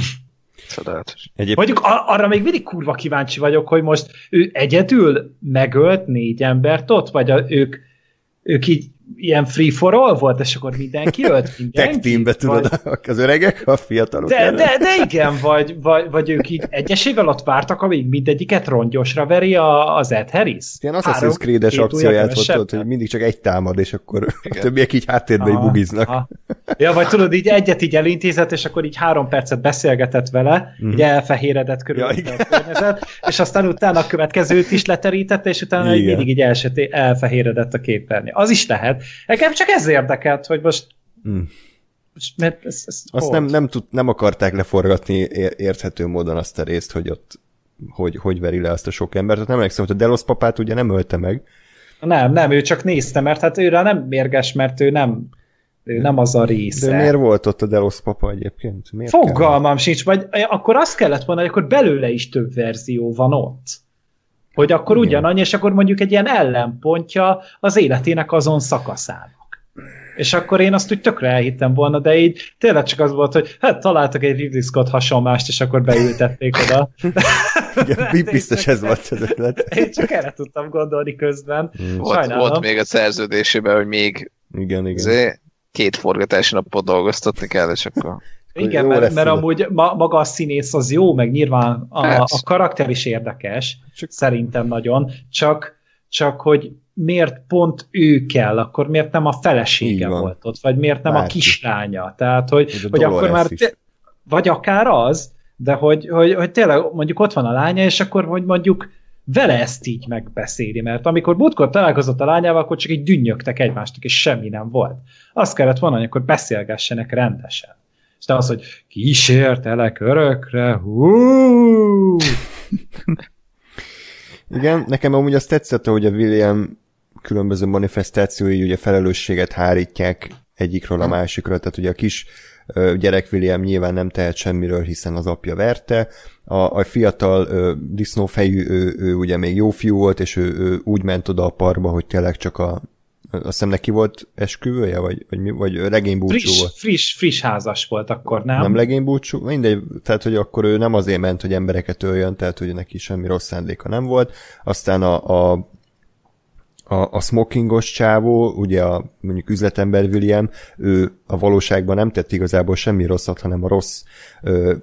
Csodálatos. egyébként Mondjuk a- arra még mindig kurva kíváncsi vagyok, hogy most ő egyedül megölt négy embert ott, vagy a, ők, ők így ilyen free for all volt, és akkor mindenki ölt *laughs* tech mindenki? teambe tudod, az öregek, a fiatalok De, ellen. de, de igen, vagy, vagy, vagy ők így egyesség alatt vártak, amíg mindegyiket rongyosra veri a, az Ed Harris. Ilyen Assassin's Creed-es akcióját volt, hogy mindig csak egy támad, és akkor *laughs* a Igen. többiek így háttérben így Aha, bugiznak. aha. Ja, vagy tudod, így egyet így elintézett, és akkor így három percet beszélgetett vele, Mhm. így elfehéredett körülötte Ja, a környezet, és aztán utána a következőt is leterítette, és utána így Igen. mindig így elsöté, elfehéredett a képernyő. Az is lehet. Nekem csak ez érdekelt, hogy most, Mm. mert ez, ez Azt nem, nem, tud, nem akarták leforgatni ér- érthető módon azt a részt, hogy ott hogy, hogy veri le azt a sok embert. Tehát nem emlékszem, hogy a Delos papát ugye nem ölte meg. Nem, nem, ő csak nézte, mert hát őre nem mérges, mert ő nem, ő nem az a része. De miért volt ott a Delos papa egyébként? Miért kell? Fogalmam sincs, vagy akkor azt kellett volna, hogy akkor belőle is több verzió van ott. Hogy akkor Igen. ugyanannyi, és akkor mondjuk egy ilyen ellenpontja az életének azon szakaszának. És akkor én azt úgy tökre elhittem volna, de így tényleg csak az volt, hogy hát találtak egy Ridley Scott hasonlást, és akkor beültették oda. *laughs* Igen, bi- biztos ez volt az ötlet. *laughs* Én csak erre tudtam gondolni közben. Mm. Volt, volt még a szerződésében, hogy még Igen, igen. azért két forgatási napot dolgoztatni kell, és akkor Igen, jó mert, lesz mert a- amúgy ma, maga a színész az jó, meg nyilván a, a karakter is érdekes, Csak- szerintem nagyon, csak, csak hogy miért pont ő kell, akkor miért nem a felesége volt ott, vagy miért nem a Bárki. kislánya, tehát hogy, Ez a hogy akkor már, te, vagy akár az, de hogy, hogy, hogy tényleg mondjuk ott van a lánya, és akkor hogy mondjuk vele ezt így megbeszéli, mert amikor múltkor találkozott a lányával, akkor csak így dünnyögtek egymásnak, és semmi nem volt. Azt kellett volna, hogy akkor beszélgessenek rendesen. És te az, hogy kísértelek örökre, hú! Igen, nekem amúgy azt tetszett, hogy a William különböző manifestációi ugye felelősséget hárítják egyikről a másikra, tehát ugye a kis gyerek William nyilván nem tehet semmiről, hiszen az apja verte, a, a fiatal ö, disznófejű, ő, ő ugye még jó fiú volt, és ő, ő úgy ment oda a parkba, hogy tényleg csak a azt hiszem neki volt esküvője, vagy, vagy, mi, vagy legénybúcsú Friss, volt. friss, friss házas volt akkor, nem? Nem legénybúcsú, mindegy, tehát hogy akkor ő nem azért ment, hogy embereket öljön, tehát hogy neki semmi rossz szándéka nem volt. Aztán a, a a, a smokingos csávó, ugye a mondjuk üzletember William, ő a valóságban nem tett igazából semmi rosszat, hanem a rossz ö,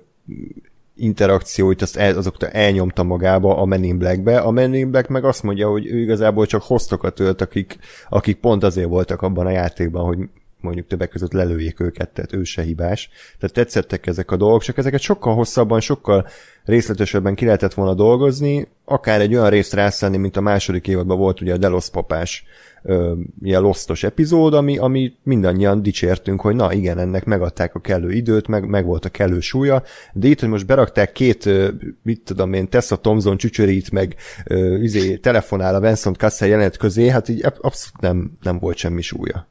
interakcióit azt el, azokat elnyomta magába a Men in Black-be. A Men in Black meg azt mondja, hogy ő igazából csak hoztokat ölt, akik, akik pont azért voltak abban a játékban, hogy mondjuk többek között lelőjék őket, tehát ő se hibás. Tehát tetszettek ezek a dolgok, csak ezeket sokkal hosszabban, sokkal részletesebben ki lehetett volna dolgozni, akár egy olyan részt rászállni, mint a második évadban volt ugye a Delos papás ö, ilyen losztos epizód, ami, ami mindannyian dicsértünk, hogy na igen, ennek megadták a kellő időt, meg, meg volt a kellő súlya, de itt, hogy most berakták két, ö, mit tudom én, Tessa Thompson csücsörít, meg ö, izé, telefonál a Vincent Cassel jelenet közé, hát így abszolút nem, nem volt semmi súlya.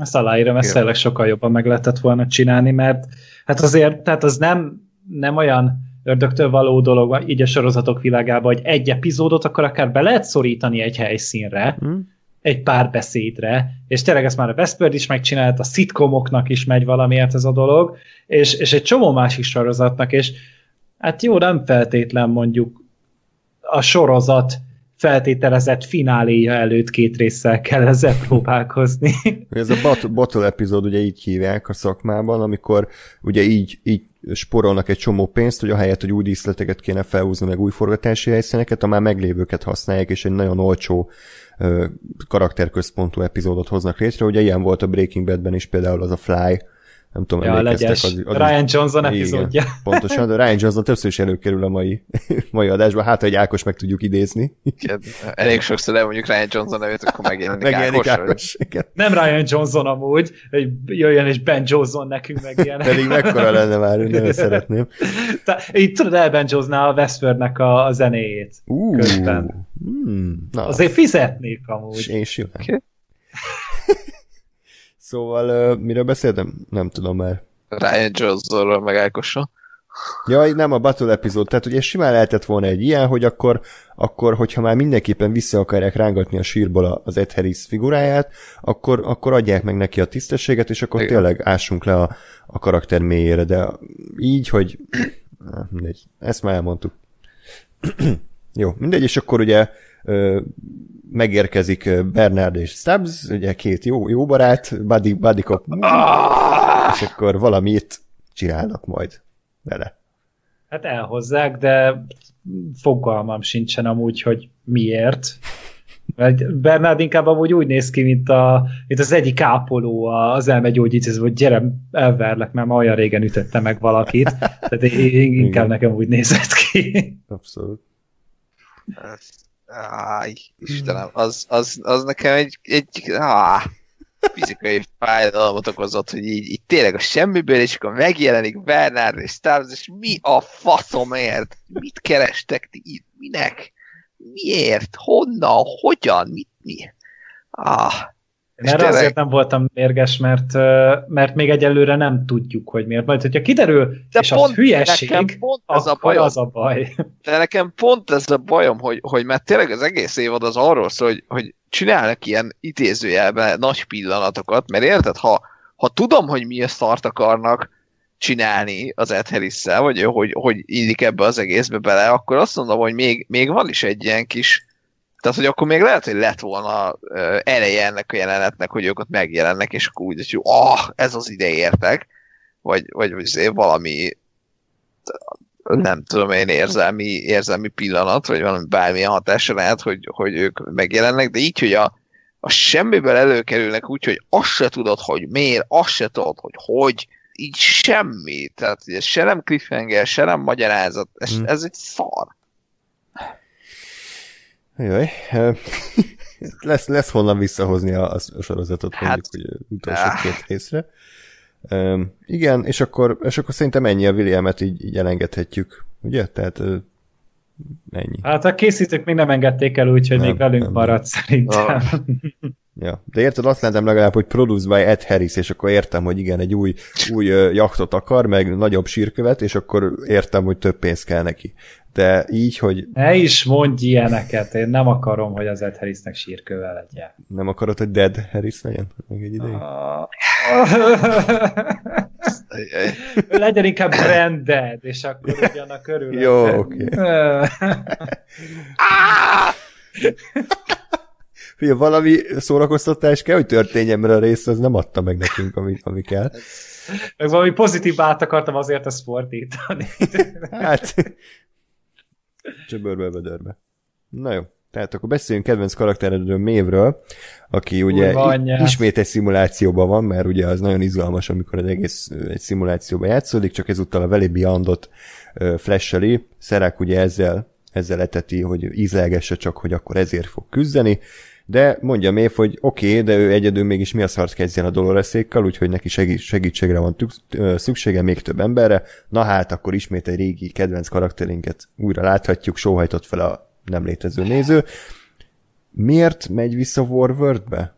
Ezt aláírom, ezt tényleg sokkal jobban meg lehetett volna csinálni, mert hát azért, tehát az nem, nem olyan ördögtől való dolog így a sorozatok világában, hogy egy epizódot akkor akár be lehet szorítani egy helyszínre, hmm. egy pár beszédre, és tényleg ezt már a Westworld is megcsinált, a szitkomoknak is megy valamiért ez a dolog, és, és egy csomó másik sorozatnak, és hát jó, nem feltétlen mondjuk a sorozat feltételezett fináléja előtt két résszel kell ezzel próbálkozni. Ez a bottle epizód ugye így hívják a szakmában, amikor ugye így, így sporolnak egy csomó pénzt, hogy ahelyett, hogy új díszleteket kéne felhúzni, meg új forgatási helyszíneket, a már meglévőket használják, és egy nagyon olcsó karakterközpontú epizódot hoznak létre. Ugye ilyen volt a Breaking Badben is például az a Fly, nem tudom, ja, emlékeztek. Az, az, Ryan Johnson epizódja. Igen, *laughs* pontosan, de Ryan Johnson többször is előkerül a mai, *laughs* mai adásban, hát, hogy Ákos meg tudjuk idézni. Igen, elég sokszor elmondjuk Ryan Johnson nevét, akkor megjelenik, megjelenik Ákos. Ákos igen. Nem Ryan Johnson amúgy, hogy jöjjön és Ben Johnson nekünk meg ilyen. *laughs* Pedig mekkora lenne már, nem szeretném. Te, így tudod elbenjózná a Westfordnek a, a zenéjét. Uh, közben. Hmm, na. Azért fizetnék amúgy. Én simán. Okay. Szóval uh, miről beszéltem? Nem tudom már. Ryan Johnsonról meg Ákosról. Ja, nem a Battle epizód, tehát ugye simán lehetett volna egy ilyen, hogy akkor, akkor hogyha már mindenképpen vissza akarják rángatni a sírból az Ed Harris figuráját, akkor, akkor adják meg neki a tisztességet, és akkor Igen. tényleg ássunk le a, a karakter mélyére, de így, hogy *clears throat* mindegy, ezt már elmondtuk. *clears throat* Jó, mindegy, és akkor ugye megérkezik Bernard és Stubbs, ugye két jó, jó barát, buddy, buddy cop, és akkor valamit csinálnak majd vele. Hát elhozzák, de fogalmam sincsen amúgy, hogy miért. Mert Bernard inkább amúgy úgy néz ki, mint, a, mint az egyik ápoló az elmegyógyítő, hogy gyere, elverlek, mert ma olyan régen ütötte meg valakit. Tehát inkább nekem úgy nézett ki. Abszolút. Áj, Istenem, az, az, az nekem egy, egy áh, fizikai fájdalmat okozott, hogy így, így tényleg a semmiből, és akkor megjelenik Bernard és Stars, és mi a faszomért? Mit kerestek ti itt? Minek? Miért? Honnan? Hogyan? Mit? Mi? Ah, mert tényleg... azért nem voltam mérges, mert, mert még egyelőre nem tudjuk, hogy miért. Majd, hogyha kiderül, de és pont, az hülyeség, pont ez a bajom, az a baj. De nekem pont ez a bajom, hogy, hogy mert tényleg az egész évad az arról szól, hogy, hogy csinálnak ilyen idézőjelben nagy pillanatokat, mert érted, ha, ha tudom, hogy mi a szart akarnak csinálni az Ed harris vagy hogy, hogy illik ebbe az egészbe bele, akkor azt mondom, hogy még, még van is egy ilyen kis tehát, hogy akkor még lehet, hogy lett volna eleje ennek a jelenetnek, hogy ők ott megjelennek, és akkor úgy, hogy ah, ez az ide értek, vagy, vagy, vagy valami nem tudom én érzelmi, érzelmi pillanat, vagy valami bármilyen hatása lehet, hogy, hogy ők megjelennek, de így, hogy a, a semmiből előkerülnek úgy, hogy azt se tudod, hogy miért, azt se tudod, hogy hogy, így semmi. Tehát ez se nem cliffhanger, se nem magyarázat, ez, hmm. ez egy szar. Jaj, *laughs* lesz, lesz honnan visszahozni a, a sorozatot hát, mondjuk hogy utolsó ah. két részre. Um, igen, és akkor, és akkor szerintem ennyi a Williamet így, így elengedhetjük, ugye? Tehát uh, ennyi. Hát a készítők még nem engedték el, úgyhogy nem, még velünk nem, maradt nem. szerintem. Ah. *laughs* Ja, de érted, azt lehetem legalább, hogy produce by Ed Harris, és akkor értem, hogy igen, egy új, új jachtot akar, meg nagyobb sírkövet, és akkor értem, hogy több pénz kell neki de így, hogy... Ne is mondj ilyeneket, én nem akarom, hogy az Ed Harrisnek sírköve legyen. Nem akarod, hogy Dead Harris legyen? Még egy ideig? Ah. *laughs* legyen inkább Branded, és akkor ugyanak körül. Jó, oké. Okay. *laughs* Fia, valami szórakoztatás kell, hogy történjen, mert a rész az nem adta meg nekünk, ami, ami kell. Meg valami pozitív át akartam azért ezt fordítani. hát, csöbörbe, vödörbe. Na jó. Tehát akkor beszéljünk kedvenc karakteredről, Mévről, aki ugye ismét egy szimulációban van, mert ugye az nagyon izgalmas, amikor az egész egy szimulációban játszódik, csak ezúttal a Valley Beyondot flasheli. Szerák ugye ezzel, ezzel eteti, hogy ízlelgesse csak, hogy akkor ezért fog küzdeni, de mondja Mév, hogy oké, okay, de ő egyedül mégis mi a szart kezdjen a Doloreszékkal, úgyhogy neki segítségre van szüksége még több emberre. Na hát, akkor ismét egy régi kedvenc karakterinket újra láthatjuk, sóhajtott fel a nem létező néző. Miért megy vissza Warworld-be?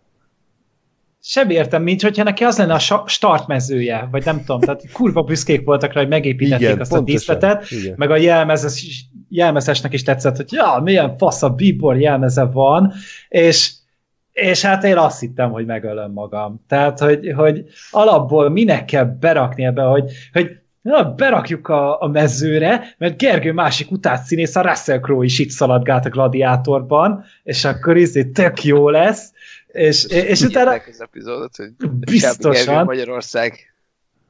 Sem értem, mint hogyha neki az lenne a startmezője, vagy nem tudom, tehát kurva büszkék voltak rá, hogy megépítették igen, azt pontosan, a díszletet, igen. meg a jelmezes, jelmezesnek is tetszett, hogy ja, milyen fasz a bíbor jelmeze van, és, és hát én azt hittem, hogy megölöm magam. Tehát, hogy, hogy alapból minek kell berakni ebbe, hogy, hogy na, berakjuk a, a mezőre, mert Gergő másik utát színész, a Russell Crowe is itt szaladgált a gladiátorban, és akkor izé tök jó lesz, és, és, és utána... az epizódot, hogy biztosan. Magyarország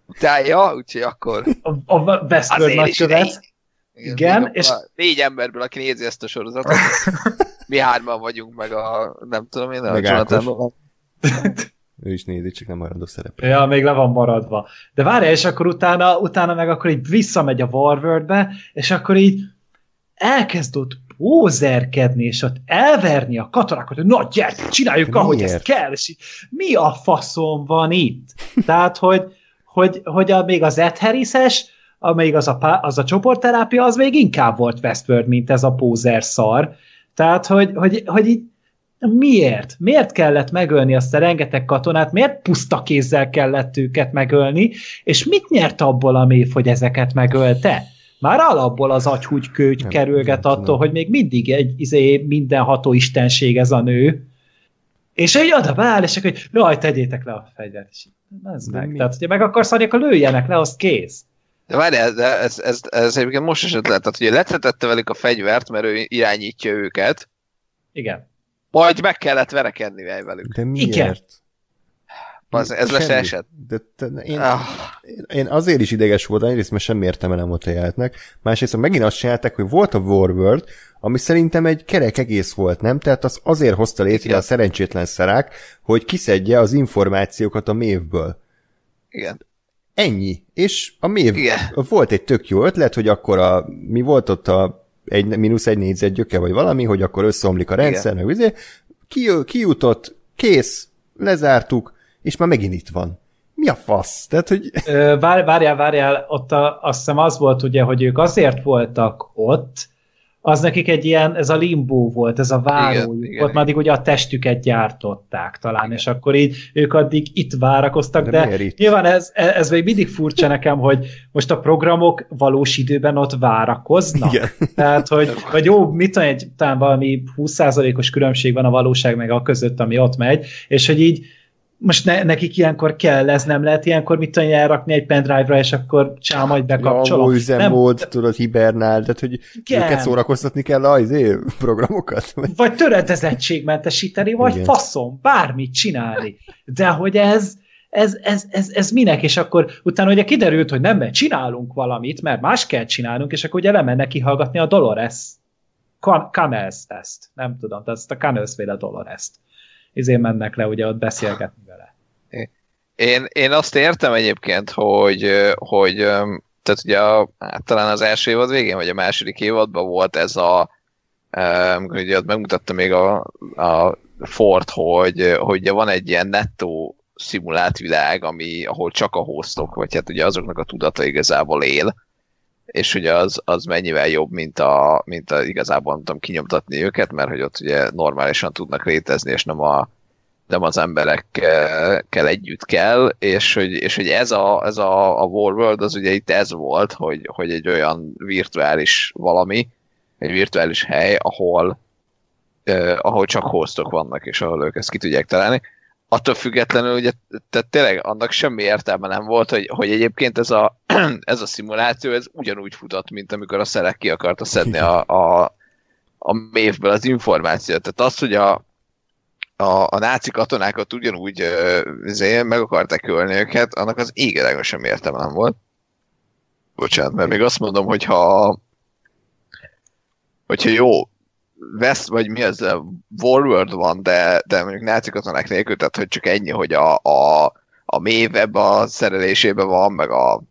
utálja, úgyhogy akkor... A, a Westworld nagykövet. Igen, Igen és... Négy emberből, aki nézi ezt a sorozatot, *laughs* mi hárman vagyunk, meg a, nem tudom én, a Jonathan ő is nézi, csak nem maradó szerep. Ja, még le van maradva. De várj, és akkor utána, utána meg akkor így visszamegy a Warworld-be, és akkor így elkezd ott pózerkedni, és ott elverni a katonákat, hogy na gyert, csináljuk, De ahogy miért? ezt kell, és így, mi a faszom van itt? Tehát, hogy, hogy, hogy a, még az Ed Harris-es, amelyik az a, az a csoportterápia, az még inkább volt Westworld, mint ez a pózer szar. Tehát, hogy, hogy, hogy így miért? Miért kellett megölni azt a rengeteg katonát? Miért puszta kézzel kellett őket megölni? És mit nyert abból a mév, hogy ezeket megölte? Már alapból az agyhúgy kerülget nem, attól, nem. hogy még mindig egy izé, mindenható istenség ez a nő. És egy oda beáll, és akkor, hogy jaj, tegyétek le a fegyvert. És ez meg. Mi? Tehát, hogyha meg akarsz adni, akkor lőjenek le, az kész. De várj, ez, ez, ez, ez egyébként most esett le, tehát ugye letretette velük a fegyvert, mert ő irányítja őket. Igen. Majd meg kellett verekedni velük. De miért? Igen. Az, ez lesz eset. De te, én, ah. én azért is ideges voltam, egyrészt mert sem értem el a jelentnek, másrészt megint azt csinálták, hogy volt a Warworld, ami szerintem egy kerek egész volt, nem? Tehát az azért hozta létre Igen. a szerencsétlen szerák, hogy kiszedje az információkat a mévből. Igen. Ennyi. És a mév Igen. volt egy tök jó ötlet, hogy akkor a, mi volt ott a egy, mínusz egy négyzetgyöke, vagy valami, hogy akkor összeomlik a rendszer, meg vizé, ki, kijutott, kész, lezártuk, és már megint itt van. Mi a fasz? Tehát, hogy... várjál, várjál, ott a, azt hiszem az volt ugye, hogy ők azért voltak ott, az nekik egy ilyen, ez a limbo volt, ez a váró, ott már addig ugye a testüket gyártották talán, igen. és akkor így ők addig itt várakoztak, de, de nyilván ez, ez még mindig furcsa nekem, hogy most a programok valós időben ott várakoznak. Igen. Tehát, hogy, *laughs* vagy jó, mit tudom, egy, talán valami 20%-os különbség van a valóság meg a között, ami ott megy, és hogy így most ne, nekik ilyenkor kell, ez nem lehet ilyenkor mit tudni elrakni egy pendrive-ra, és akkor csá, majd bekapcsolom. Ja, üzemmód, nem, tudod, hibernál, tehát hogy igen. őket szórakoztatni kell az izé, programokat. Vagy, vagy töredezettségmentesíteni, vagy igen. faszom, bármit csinálni. De hogy ez, ez, ez, ez, ez minek, és akkor utána ugye kiderült, hogy nem, mert csinálunk valamit, mert más kell csinálnunk, és akkor ugye lemennek kihallgatni a Dolores Canels ezt, nem tudom, tehát ezt a Canels féle Dolores-t izé mennek le, ugye ott beszélgetni vele. Én, én azt értem egyébként, hogy, hogy tehát ugye a, hát talán az első évad végén, vagy a második évadban volt ez a amikor ugye ott megmutatta még a, a Ford, hogy, hogy ugye van egy ilyen nettó szimulált világ, ami, ahol csak a hostok, vagy hát ugye azoknak a tudata igazából él, és ugye az, az mennyivel jobb, mint a, mint a igazából nem tudom kinyomtatni őket, mert hogy ott ugye normálisan tudnak létezni, és nem, a, nem az emberekkel együtt kell, és hogy, és hogy ez, a, ez a, a Warworld az ugye itt ez volt, hogy, hogy egy olyan virtuális valami, egy virtuális hely, ahol, eh, ahol csak hostok vannak, és ahol ők ezt ki tudják találni attól függetlenül, ugye, tehát tényleg annak semmi értelme nem volt, hogy, hogy egyébként ez a, *clears throat* ez a szimuláció, ez ugyanúgy futott, mint amikor a szerek ki akarta szedni a, a, a mévből az információt. Tehát az, hogy a, a, a náci katonákat ugyanúgy uh, meg akarták ölni őket, annak az égeleg sem értelem volt. Bocsánat, mert még azt mondom, hogy ha hogyha jó, West, vagy mi az, Warworld van, de, de mondjuk náci katonák nélkül, tehát hogy csak ennyi, hogy a, a, a mélyvebb a szerelésében van, meg a,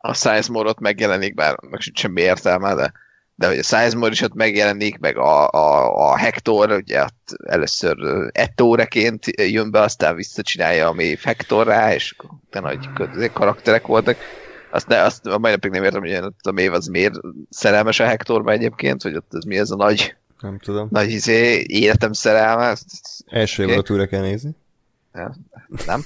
a Sizemore megjelenik, bár meg semmi értelme, de, de hogy a Sizemore is ott megjelenik, meg a, a, a Hector, ugye ott először Ettoreként jön be, aztán visszacsinálja a mély Hectorrá, és utána nagy karakterek voltak. Azt, ne, azt a mai napig nem értem, hogy ott a mév az miért szerelmes a Hectorba egyébként, hogy ott ez mi ez a nagy nem tudom. Nagy izé, életem szerelme. Első okay. évadot újra kell nézni. Ja, nem.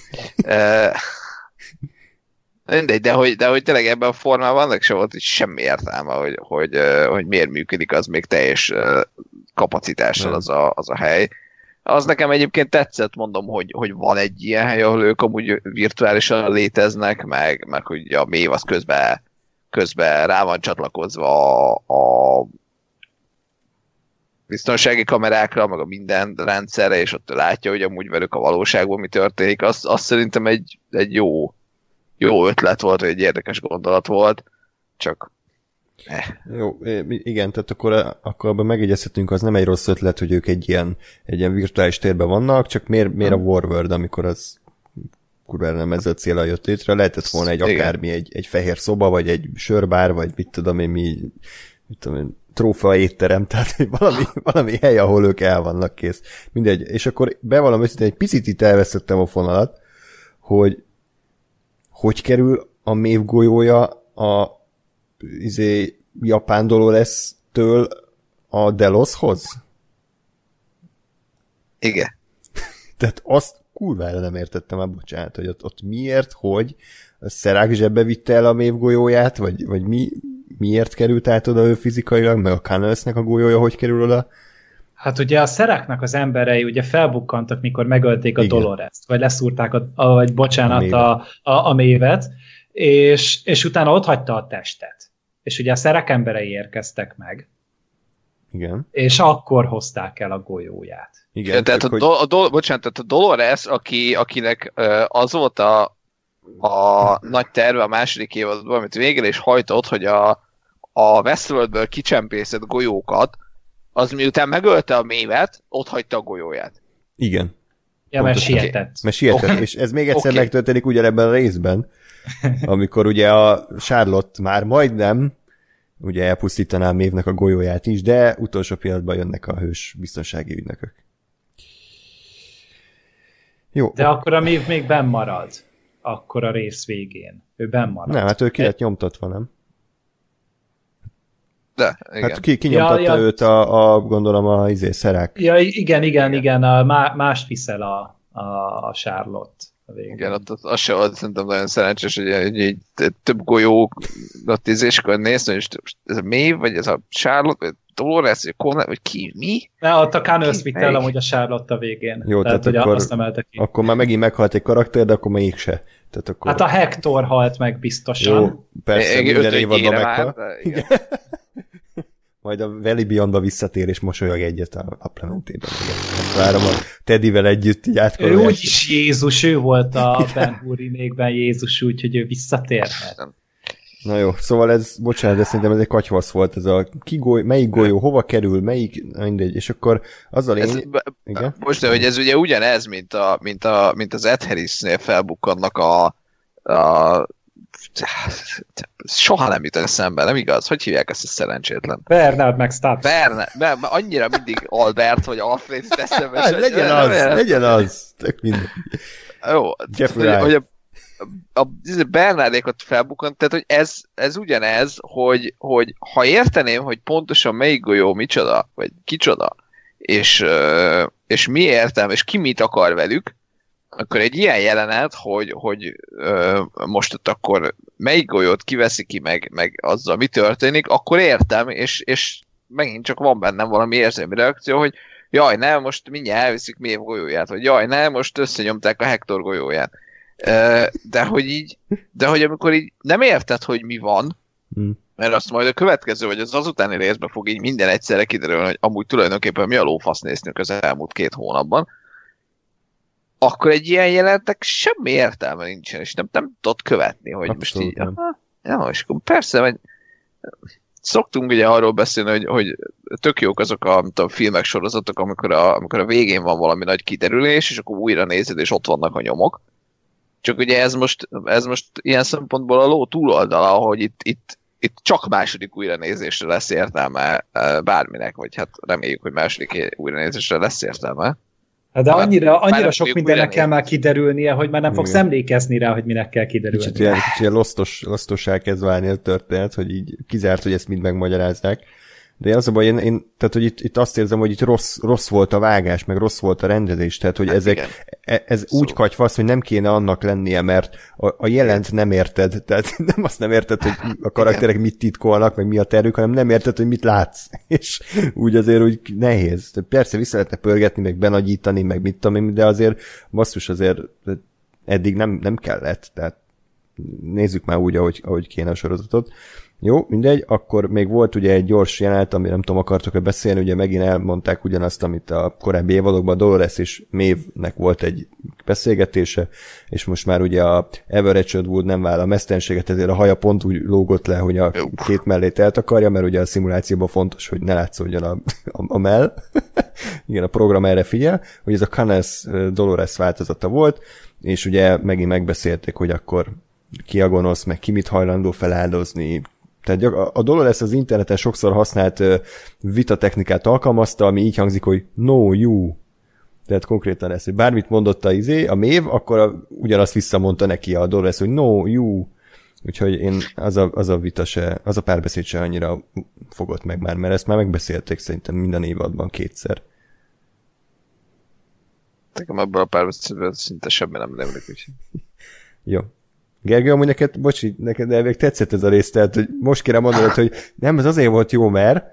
Mindegy, de hogy, de hogy tényleg ebben a formában annak sem volt semmi értelme, hogy, hogy, hogy miért működik az még teljes kapacitással az a, az a hely. Az nekem egyébként tetszett, mondom, hogy, hogy van egy ilyen hely, ahol ők amúgy virtuálisan léteznek, meg, meg hogy a mév az közben, közben rá van csatlakozva a, a biztonsági kamerákra, meg a minden rendszerre, és ott látja, hogy amúgy velük a valóságban mi történik. Azt, azt szerintem egy, egy jó, jó ötlet volt, vagy egy érdekes gondolat volt, csak Eh. Jó, igen, tehát akkor, akkor abban megegyezhetünk, az nem egy rossz ötlet, hogy ők egy ilyen, egy ilyen virtuális térben vannak, csak miért, miért a Warworld, amikor az kurva nem ez a célra jött létre, lehetett volna egy akármi, egy, egy fehér szoba, vagy egy sörbár, vagy mit tudom én, mi, mit tudom én, trófea étterem, *laughs* tehát valami, valami hely, ahol ők el vannak kész. Mindegy. És akkor bevallom őszintén, egy picit itt elvesztettem a fonalat, hogy hogy kerül a mév golyója a izé, japán lesz től a Deloshoz? Igen. *laughs* Tehát azt kurvára nem értettem már, bocsánat, hogy ott, ott miért, hogy a Szerák zsebbe vitte el a mév golyóját, vagy, vagy mi, miért került át oda ő fizikailag, meg a Canelsnek a golyója hogy kerül oda. Hát ugye a szeráknak az emberei ugye felbukkantak, mikor megölték a Dolores-t, vagy leszúrták, a, a, vagy bocsánat, a, a, a, a mévet, és, és utána ott hagyta a testet. És ugye a szerek emberei érkeztek meg. Igen. És akkor hozták el a golyóját. Igen, tehát a, hogy... do, a, do, bocsánat, tehát a Dolores, aki, akinek az volt a, a nagy terve a második évadban, amit végül is hajtott, hogy a, a Westworldből kicsempészett golyókat, az miután megölte a mévet, ott hagyta a golyóját. Igen. Ja, mert sietett. Mert sietett, okay. és ez még egyszer okay. megtörténik ugyanebben a részben, amikor ugye a Charlotte már majdnem ugye elpusztítaná a mévnek a golyóját is, de utolsó pillanatban jönnek a hős biztonsági ügynökök. Jó. De akkor a mév még benn marad. Akkor a rész végén. Ő benn marad. Nem, hát ő ki lett nyomtatva, nem? De, igen. Hát ki, kinyomtatta ja, ja. őt a, a, gondolom a izé, szerák. Ja, igen, igen, igen, a, mást viszel a, a, a Charlotte. Igen, ott, ott az se volt szerintem nagyon szerencsés, hogy egy, egy, egy több golyó és akkor nézni, hogy ez a mély, vagy ez a Charlotte, vagy Dolores, vagy Conan, vagy ki, mi? Ne, ott a Connors vitt el amúgy a Charlotte a végén. Jó, tehát, tehát akkor, azt emelte ki. akkor már megint meghalt egy karakter, de akkor mégse. Tehát akkor... Hát a Hector halt meg biztosan. Jó, persze, é, minden évadban meghal. *laughs* Majd a Valley Beyondba visszatér, és mosolyog egyet a, a Plementében. Ezt várom a Teddyvel együtt így Ő úgyis Jézus, ő volt a Ben Hurinékben Jézus, úgyhogy ő visszatérhet. Na jó, szóval ez, bocsánat, de szerintem ez egy katyvasz volt, ez a ki goly, melyik golyó, hova kerül, melyik, mindegy, és akkor azzal én... Ez, igen? Most, de hogy ez ugye ugyanez, mint, a, mint, a, mint az Ed Harris-nél felbukkannak a, a soha nem jut eszembe, nem igaz? Hogy hívják ezt a szerencsétlen? Bernard meg Stats. Bernard, mert annyira mindig Albert vagy Alfred jut eszembe. Hát, legyen az, legyen az, tök mindegy. Jó, Jeffrey hogy, hogy a, a, a Bernardékot felbukkant, tehát hogy ez, ez ugyanez, hogy, hogy ha érteném, hogy pontosan melyik golyó micsoda, vagy kicsoda, és, és mi értem, és ki mit akar velük, akkor egy ilyen jelenet, hogy, hogy ö, most ott akkor melyik golyót kiveszi ki, meg, meg azzal mi történik, akkor értem, és, és megint csak van bennem valami érzelmi reakció, hogy jaj, nem, most mindjárt elviszik Mév golyóját, vagy jaj, nem, most összenyomták a Hector golyóját. De hogy így, de hogy amikor így nem érted, hogy mi van, hmm. mert azt majd a következő, vagy az azutáni részben fog így minden egyszerre kiderülni, hogy amúgy tulajdonképpen mi a lófasz néztünk az elmúlt két hónapban, akkor egy ilyen jelentnek semmi értelme nincsen, és nem, nem tudod követni, hogy Abszolút most így... nem. Aha, ja, és akkor persze, hogy szoktunk ugye arról beszélni, hogy, hogy tök jók azok a tudom, filmek, sorozatok, amikor a, amikor a végén van valami nagy kiderülés, és akkor újra nézed, és ott vannak a nyomok. Csak ugye ez most, ez most ilyen szempontból a ló túloldala, hogy itt, itt, itt csak második újranézésre lesz értelme eh, bárminek, vagy hát reméljük, hogy második újranézésre lesz értelme. Hát de annyira, annyira sok mindennek kell már kiderülnie, hogy már nem fogsz Igen. emlékezni rá, hogy minek kell kiderülni. Kicsit ilyen, kicsit ilyen losztos, losztossá kezd válni a történet, hogy így kizárt, hogy ezt mind megmagyarázzák. De az a baj, én, én tehát, hogy itt, itt azt érzem, hogy itt rossz, rossz volt a vágás, meg rossz volt a rendezés, tehát, hogy Hát ezek, igen. e- ez Szó. úgy katyvasz, hogy nem kéne annak lennie, mert a, a jelent nem érted, tehát *laughs* nem azt nem érted, hogy *laughs* a karakterek mit titkolnak, meg mi a tervük, hanem nem érted, hogy mit látsz. *laughs* És úgy azért úgy nehéz. Tehát persze vissza lehetne pörgetni, meg benagyítani, meg mit tudom én, de azért basszus azért eddig nem, nem kellett, tehát nézzük már úgy, ahogy, ahogy kéne a sorozatot. Jó, mindegy, akkor még volt ugye egy gyors jelenet, ami nem tudom, akartok-e beszélni, ugye megint elmondták ugyanazt, amit a korábbi évadokban Dolores és Maeve-nek volt egy beszélgetése, és most már ugye a Everett Wood nem vállal a mesztenséget, ezért a haja pont úgy lógott le, hogy a két mellét eltakarja, mert ugye a szimulációban fontos, hogy ne látszódjon a, a, a mell. *laughs* Igen, a program erre figyel, hogy ez a Canes Dolores változata volt, és ugye megint megbeszélték, hogy akkor ki a gonosz, meg ki mit hajlandó feláldozni. Tehát a- a Dolores az interneten sokszor használt ö, vitatechnikát alkalmazta, ami így hangzik, hogy no you. Tehát konkrétan ez, hogy bármit mondott a izé, a mév, akkor a, ugyanazt visszamondta neki a Dolores, hogy no you. Úgyhogy én az a, az a vita se, az a párbeszéd se annyira fogott meg már, mert ezt már megbeszélték szerintem minden évadban kétszer. Nekem ebből a párbeszédből szinte semmi nem úgyhogy Jó. Gergő, amúgy neked, bocsi, neked elvég tetszett ez a rész, tehát hogy most kéne mondanod, hogy nem, ez azért volt jó, mert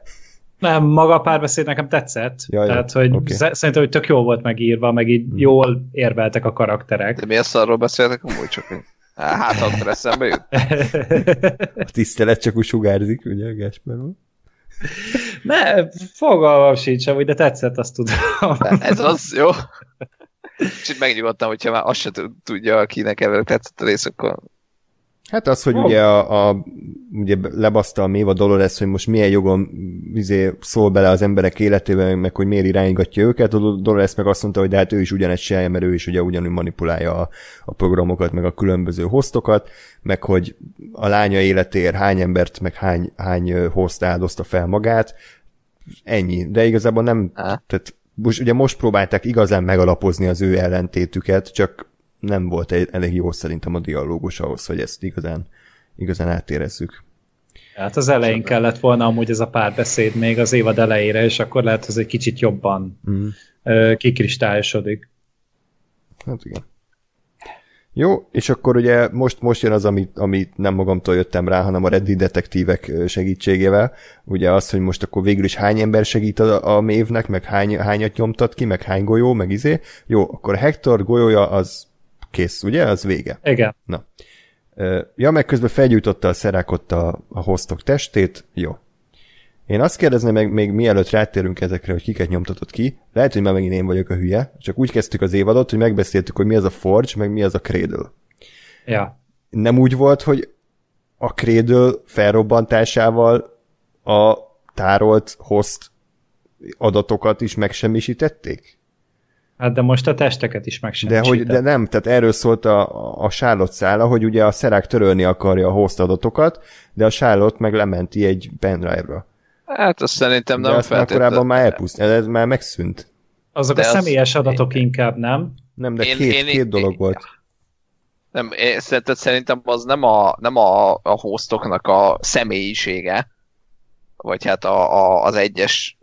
Nem, maga a párbeszéd nekem tetszett. Ja, jó, Tehát, hogy okay. szerintem, hogy tök jó volt megírva, meg így Hmm. jól érveltek a karakterek. de mi ezt arról beszéltek amúgy csak hogy Á, Hát, akkor eszembe jut. *laughs* a tisztelet csak úgy sugárzik, ugye, Gáspáron? ne, fogalmam sincs, amúgy, de tetszett, azt tudom. Ez az, jó? Kicsit megnyugodtam, hogyha már azt se tud- tudja, akinek ebből tetszett a rész, akkor Hát az, hogy Ó. ugye, a, a, ugye lebaszta a Méva Dolores, hogy most milyen jogon izé, szól bele az emberek életébe, meg hogy miért iránygatja őket, a Dolores meg azt mondta, hogy de hát ő is ugyanezt csinálja, mert ő is ugye ugyanúgy manipulálja a, a programokat, meg a különböző hostokat, meg hogy a lánya életéért hány embert, meg hány, hány host áldozta fel magát, ennyi. De igazából nem, Á. tehát most, ugye most próbálták igazán megalapozni az ő ellentétüket, csak nem volt egy, elég jó szerintem a dialógus ahhoz, hogy ezt igazán, igazán átérezzük. Hát az elején kellett volna amúgy ez a párbeszéd még az évad elejére, és akkor lehet, hogy egy kicsit jobban Mm. ö, kikristályosodik. Hát igen. Jó, és akkor ugye most, most jön az, amit, amit nem magamtól jöttem rá, hanem a Reddit detektívek segítségével. Ugye az, hogy most akkor végül is hány ember segít a, a mévnek, meg hány, hányat nyomtat ki, meg hány golyó, meg izé. Jó, akkor Hector golyója az kész, ugye? Az vége. Igen. Na. Ja, meg közben felgyújtotta a szerák ott a, a hostok testét. Jó. Én azt kérdezném meg, még mielőtt rátérünk ezekre, hogy kiket nyomtatott ki, lehet, hogy már megint én vagyok a hülye, csak úgy kezdtük az évadot, hogy megbeszéltük, hogy mi az a Forge, meg mi az a Cradle. Ja. Nem úgy volt, hogy a Cradle felrobbantásával a tárolt host adatokat is megsemmisítették? Hát de most a testeket is De, megsemmisített. hogy, de nem, tehát erről szólt a, a Charlotte szála, hogy ugye a szerák törölni akarja a host adatokat, de a Charlotte meg lementi egy pendrive-ra. Hát azt szerintem De nem már korábban már elpuszt, ez már megszűnt. Azok De a az- személyes adatok inkább, nem? Nem, de Én- két, én- két dolog én- volt. Nem, én szerintem az nem a, nem a, a hostoknak a személyisége, vagy hát a, a, az egyes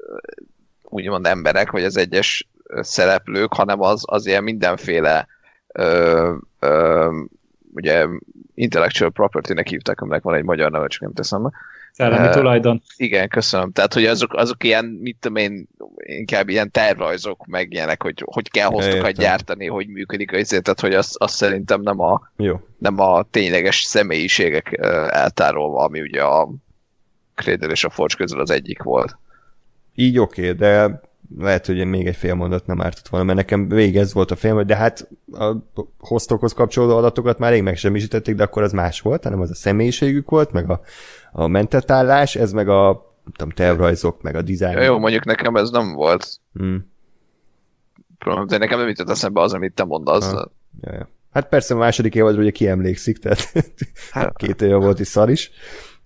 úgymond emberek, vagy az egyes szereplők, hanem az, az ilyen mindenféle ö, ö, ugye intellectual property-nek hívták, aminek van egy magyar neve, csak nem teszem be. Szellemi Eh, tulajdon. Igen, köszönöm. Tehát, hogy azok, azok ilyen, mit tudom én, inkább ilyen tervrajzok, meg ilyenek, hogy hogy kell hostokat Értem. gyártani, hogy működik, ezért, tehát, hogy azt, azt szerintem nem a, Jó. nem a tényleges személyiségek eltárolva, ami ugye a Cradle és a Forge közül az egyik volt. Így oké, okay, de lehet, hogy még egy fél mondat nem ártott volna, mert nekem végig ez volt a film, de hát a hostokhoz kapcsolódó adatokat már rég megsemmisítették, de akkor az más volt, hanem az a személyiségük volt, meg a, a mentetállás, ez meg a tudom, tervrajzok, meg a dizájn. Jó, mondjuk nekem ez nem volt. Hmm. De nekem nem jutott eszembe az, amit te mondasz. Ha. Ja, ja. Hát persze a második évadra ugye kiemlékszik, tehát *laughs* hát. két éve volt is szar is.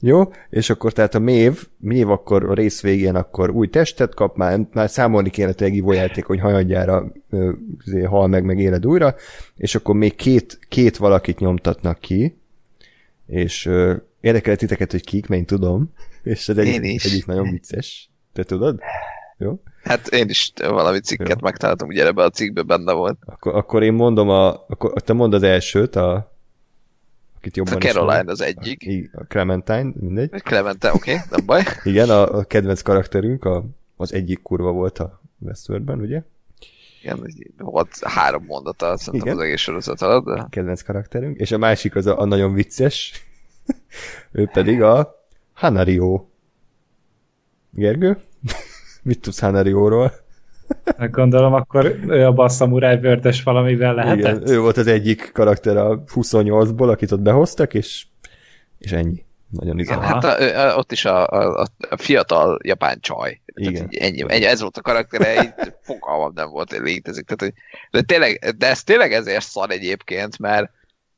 Jó, és akkor tehát a mév, mév akkor a rész végén akkor új testet kap, már, már számolni kéne tényleg játék, hogy hajadjára hal meg, meg éled újra, és akkor még két, két valakit nyomtatnak ki, és érdekel titeket, hogy kik, mert én tudom, és ez egyik, egyik nagyon vicces. Te tudod? Jó? Hát én is valami cikket Jó. megtaláltam, ugye ebben a cikkben benne volt. Akkor, akkor én mondom, a, akkor te mondd az elsőt, a, akit jobban A Caroline az egyik. A, a Clementine, mindegy. A Clementine, oké, okay, nem baj. *laughs* Igen, a, a kedvenc karakterünk, a, az egyik kurva volt a Westworldben, ugye? Igen, volt három mondata, szerintem Igen. az egész sorozat alatt. De... A kedvenc karakterünk, és a másik az a, a nagyon vicces, *laughs* ő pedig a Hanario. Gergő? *laughs* Mit tudsz Hanario-ról? Hát gondolom, akkor ő a basszamuráj vördes valamivel lehetett? Igen, ő volt az egyik karakter a 28-ból, akit ott behoztak, és, és ennyi. Nagyon izgalmas. Hát a, a, ott is a, a, a fiatal japán csaj. Igen. ennyi, ennyi, ez volt a karaktere, így fogalmam nem volt, hogy létezik. Tehát, hogy, de, tényleg, de ez tényleg ezért szar egyébként, mert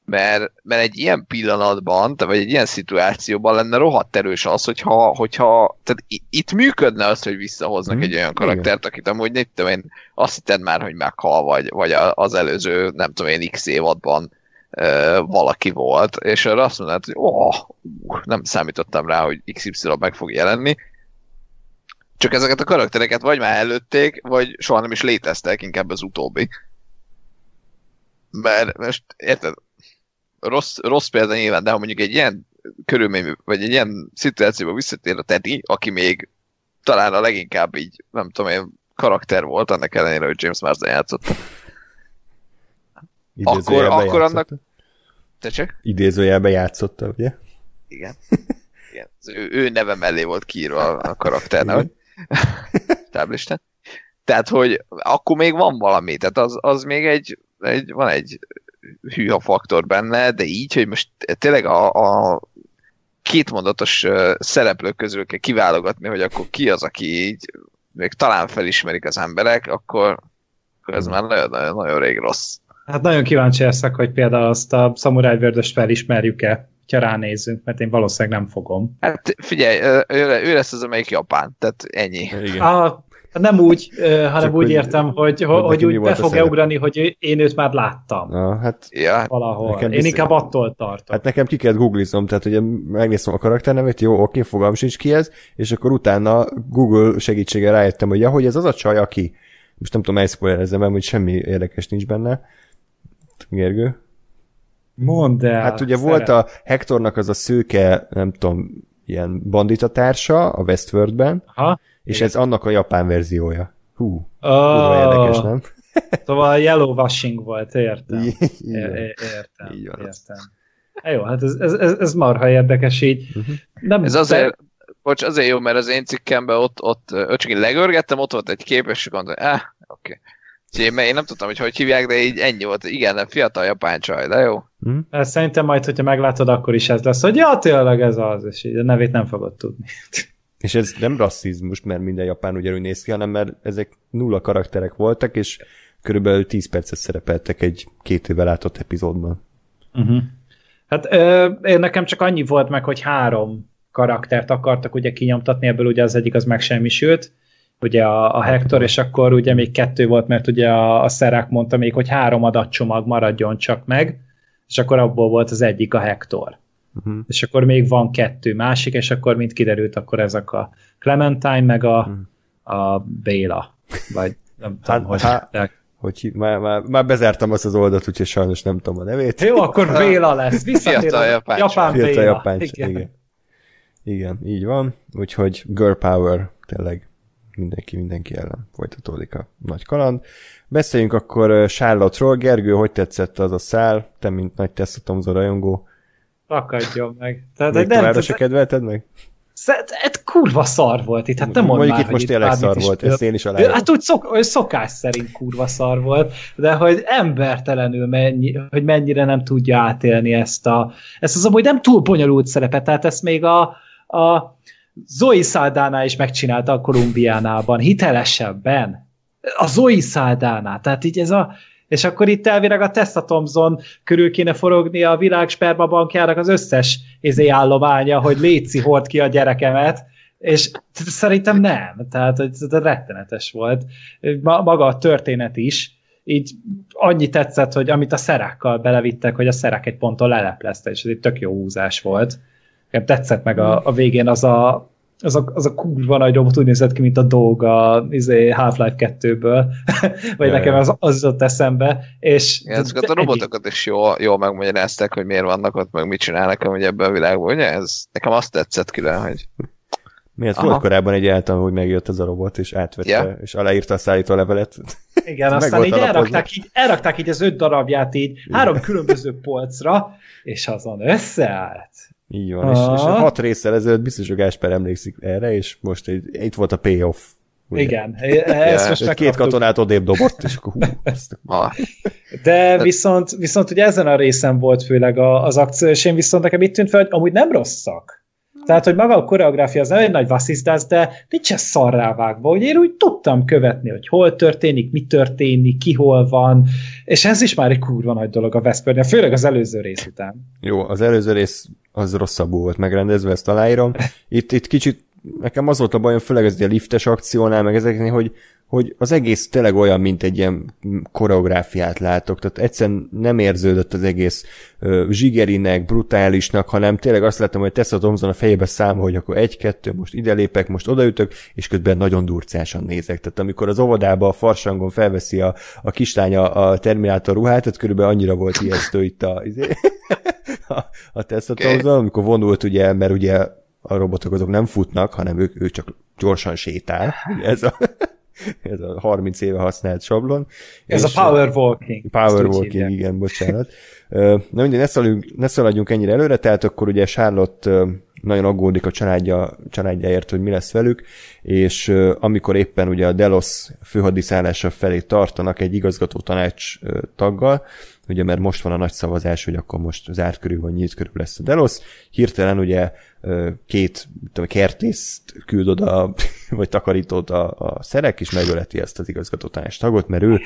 mert, mert egy ilyen pillanatban, vagy egy ilyen szituációban lenne rohadt erős az, hogyha, hogyha tehát itt működne az, hogy visszahoznak mm, egy olyan karaktert, igen. akit amúgy nem tudom én, azt hitted már, hogy meghal, vagy, vagy az előző, nem tudom én, x évadban uh, valaki volt, és arra azt mondod, hogy oh, uh, nem számítottam rá, hogy XY meg fog jelenni, csak ezeket a karaktereket vagy már előtték, vagy soha nem is léteztek, inkább az utóbbi. Mert most, érted, rossz, rossz példa nyilván, de ha mondjuk egy ilyen körülmény, vagy egy ilyen szituációba visszatér a Teddy, aki még talán a leginkább így, nem tudom én, karakter volt, annak ellenére, hogy James Marsden játszott. akkor, akkor annak... Te csak? Idézőjelben játszotta, ugye? Igen. Igen. Ő, ő neve mellé volt kiírva a karakternek. Táblisten. Tehát, hogy akkor még van valami, tehát az, az még egy, egy, van egy hűha faktor benne, de így, hogy most tényleg a, a kétmondatos szereplők közül kell kiválogatni, hogy akkor ki az, aki így még talán felismerik az emberek, akkor, akkor ez már nagyon, nagyon, nagyon rég rossz. Hát nagyon kíváncsi leszek, hogy például azt a Samurai Vördöst felismerjük-e, ha ránézzünk, mert én valószínűleg nem fogom. Hát figyelj, ő, ő lesz az, amelyik japán, tehát ennyi. Igen. A, nem úgy, hanem Csak úgy értem, hogy, hogy, hogy úgy be fog-e ugrani, hogy én őt már láttam. Na, hát ja. valahol. Nekem én inkább attól tartok. Hát nekem ki kellett googliznom, tehát ugye megnéztem a karakternevét, jó, oké, fogalm sincs ki ez, és akkor utána Google segítséggel rájöttem, hogy ja, hogy ez az a csaj, aki most nem tudom elszpoilerezni, mert hogy semmi érdekes nincs benne. Gergő? Mondd el. Hát ugye szeret. volt a Hectornak az a szőke, nem tudom, ilyen banditatársa a Westworldben, Aha. És ez annak a japán verziója. Hú, oh. érdekes, nem? *laughs* Szóval yellow washing volt, értem. értem, így van értem. Jó, hát ez, ez, ez, ez marha érdekes így. Uh-huh. Nem, ez azért, de... bocs, azért jó, mert az én cikkemben ott, ott, ott csak én legörgettem, ott volt egy kép, és gondoltam, eh, oké. Okay. Én nem tudtam, hogy hogy hívják, de így ennyi volt. Igen, nem fiatal japán csaj, de jó. Hmm. Szerintem majd, hogyha meglátod, akkor is ez lesz, hogy ja, tényleg ez az, és így a nevét nem fogod tudni. *laughs* És ez nem rasszizmus, mert minden japán ugyanúgy néz ki, hanem mert ezek nulla karakterek voltak, és körülbelül 10 percet szerepeltek egy két éve látott epizódban. Uh-huh. Hát ö, nekem csak annyi volt meg, hogy három karaktert akartak ugye kinyomtatni, ebből ugye az egyik az megsemmisült, ugye a, a Hector, és akkor ugye még kettő volt, mert ugye a, a Szerák mondta még, hogy három adatcsomag maradjon csak meg, és akkor abból volt az egyik a Hector uh-huh. és akkor még van kettő másik, és akkor mint kiderült, akkor ezek a Clementine, meg a, uh-huh. a Béla, vagy nem tudom, hát, hogy hát, hogy már, már, már bezártam azt az oldalt, úgyhogy sajnos nem tudom a nevét. Jó, akkor *laughs* Béla lesz. Visszatér a japán, japán Fiatal Béla. Japán, igen. igen. Igen, így van. Úgyhogy girl power, tényleg mindenki mindenki ellen folytatódik a nagy kaland. Beszéljünk akkor Charlotte-ról. Gergő, hogy tetszett az a szál? Te, mint nagy Thompson rajongó, Rakadjon meg. Tehát, Még nem, továbbra se kedvelted meg? Ez kurva szar volt itt, hát nem Mondjuk már, itt most tényleg szar volt, ezt én is aláírom. Hát úgy szok, szokás szerint kurva szar volt, de hogy embertelenül mennyi, hogy mennyire nem tudja átélni ezt a, ezt az amúgy nem túl bonyolult szerepet, tehát ezt még a, a Zoe Saldana is megcsinálta a Kolumbiánában, hitelesebben. A Zoe Saldana, tehát így ez a, és akkor itt elvileg a Tessa Thompson körül kéne forogni a világ spermabankjának az összes izé állománya, hogy léci hord ki a gyerekemet, és szerintem nem, tehát ez rettenetes volt. Maga a történet is, így annyi tetszett, hogy amit a szerákkal belevittek, hogy a szerek egy ponton leleplezte, és ez egy tök jó húzás volt. Tetszett meg a, a végén az a az a, az a kurva nagy robot úgy nézett ki, mint a dolg a izé, Half-Life 2-ből, *laughs* vagy nekem az, az jutott eszembe. És ja, ezeket a robotokat is jól, jól megmagyarázták, hogy miért vannak ott, meg mit csinálnak hogy ebben a világban, ugye? Ez, nekem azt tetszett külön, hogy Miért volt korábban egy által, hogy megjött ez a robot, és átvette, yeah. és aláírta a szállító levelet. *laughs* Igen, *laughs* aztán így elrakták, így elrakták így az öt darabját így három különböző polcra, és azon összeállt. Így van, és, és hat résszel ezelőtt biztos, hogy Gásper emlékszik erre, és most egy, itt volt a payoff. Ugye? Igen. Ezt most két katonát odébb dobott, és akkor hú, ezt... *laughs* De viszont, viszont ugye ezen a részen volt főleg az akció, és én viszont nekem itt tűnt fel, hogy amúgy nem rosszak. Tehát, hogy maga a koreográfia az nem egy nagy vasszizdász, de nincs ez szarrá vágva, hogy én úgy tudtam követni, hogy hol történik, mi történik, ki hol van, és ez is már egy kurva nagy dolog a Vespernél, főleg az előző rész után. Jó, az előző rész az rosszabbul volt megrendezve, ezt aláírom. Itt, itt kicsit nekem az volt a bajom, főleg ez a liftes akciónál, meg ezeknél, hogy, hogy az egész tényleg olyan, mint egy ilyen koreográfiát látok, tehát egyszerűen nem érződött az egész uh, zsigerinek, brutálisnak, hanem tényleg azt láttam, hogy Tessa Thompson a fejébe számol, hogy akkor egy-kettő, most ide lépek, most odaütök, és közben nagyon durcásan nézek. Tehát amikor az óvodába a farsangon felveszi a, a kislánya a Terminátor ruhát, tehát körülbelül annyira volt ijesztő itt a, izé, *laughs* a, a Tessa. Thompson, amikor vonult ugye, mert ugye a robotok azok nem futnak, hanem ők, ő csak gyorsan sétál. Ez a, *laughs* ez a 30 éve használt sablon. Ez a power walking. Power walking, igen, bocsánat. Na mindegy, ne szaladjunk, ne szaladjunk ennyire előre, tehát akkor ugye Charlotte nagyon aggódik a családja, családjáért, hogy mi lesz velük, és amikor éppen ugye a Delos főhadiszállása felé tartanak egy igazgató tanács taggal, ugye mert most van a nagy szavazás, hogy akkor most zárt körül vagy nyílt körül lesz a Delos, hirtelen ugye két tudom, kertészt küld oda, vagy takarítót a, a szerek, és megöleti ezt az igazgató tanács tagot, mert ő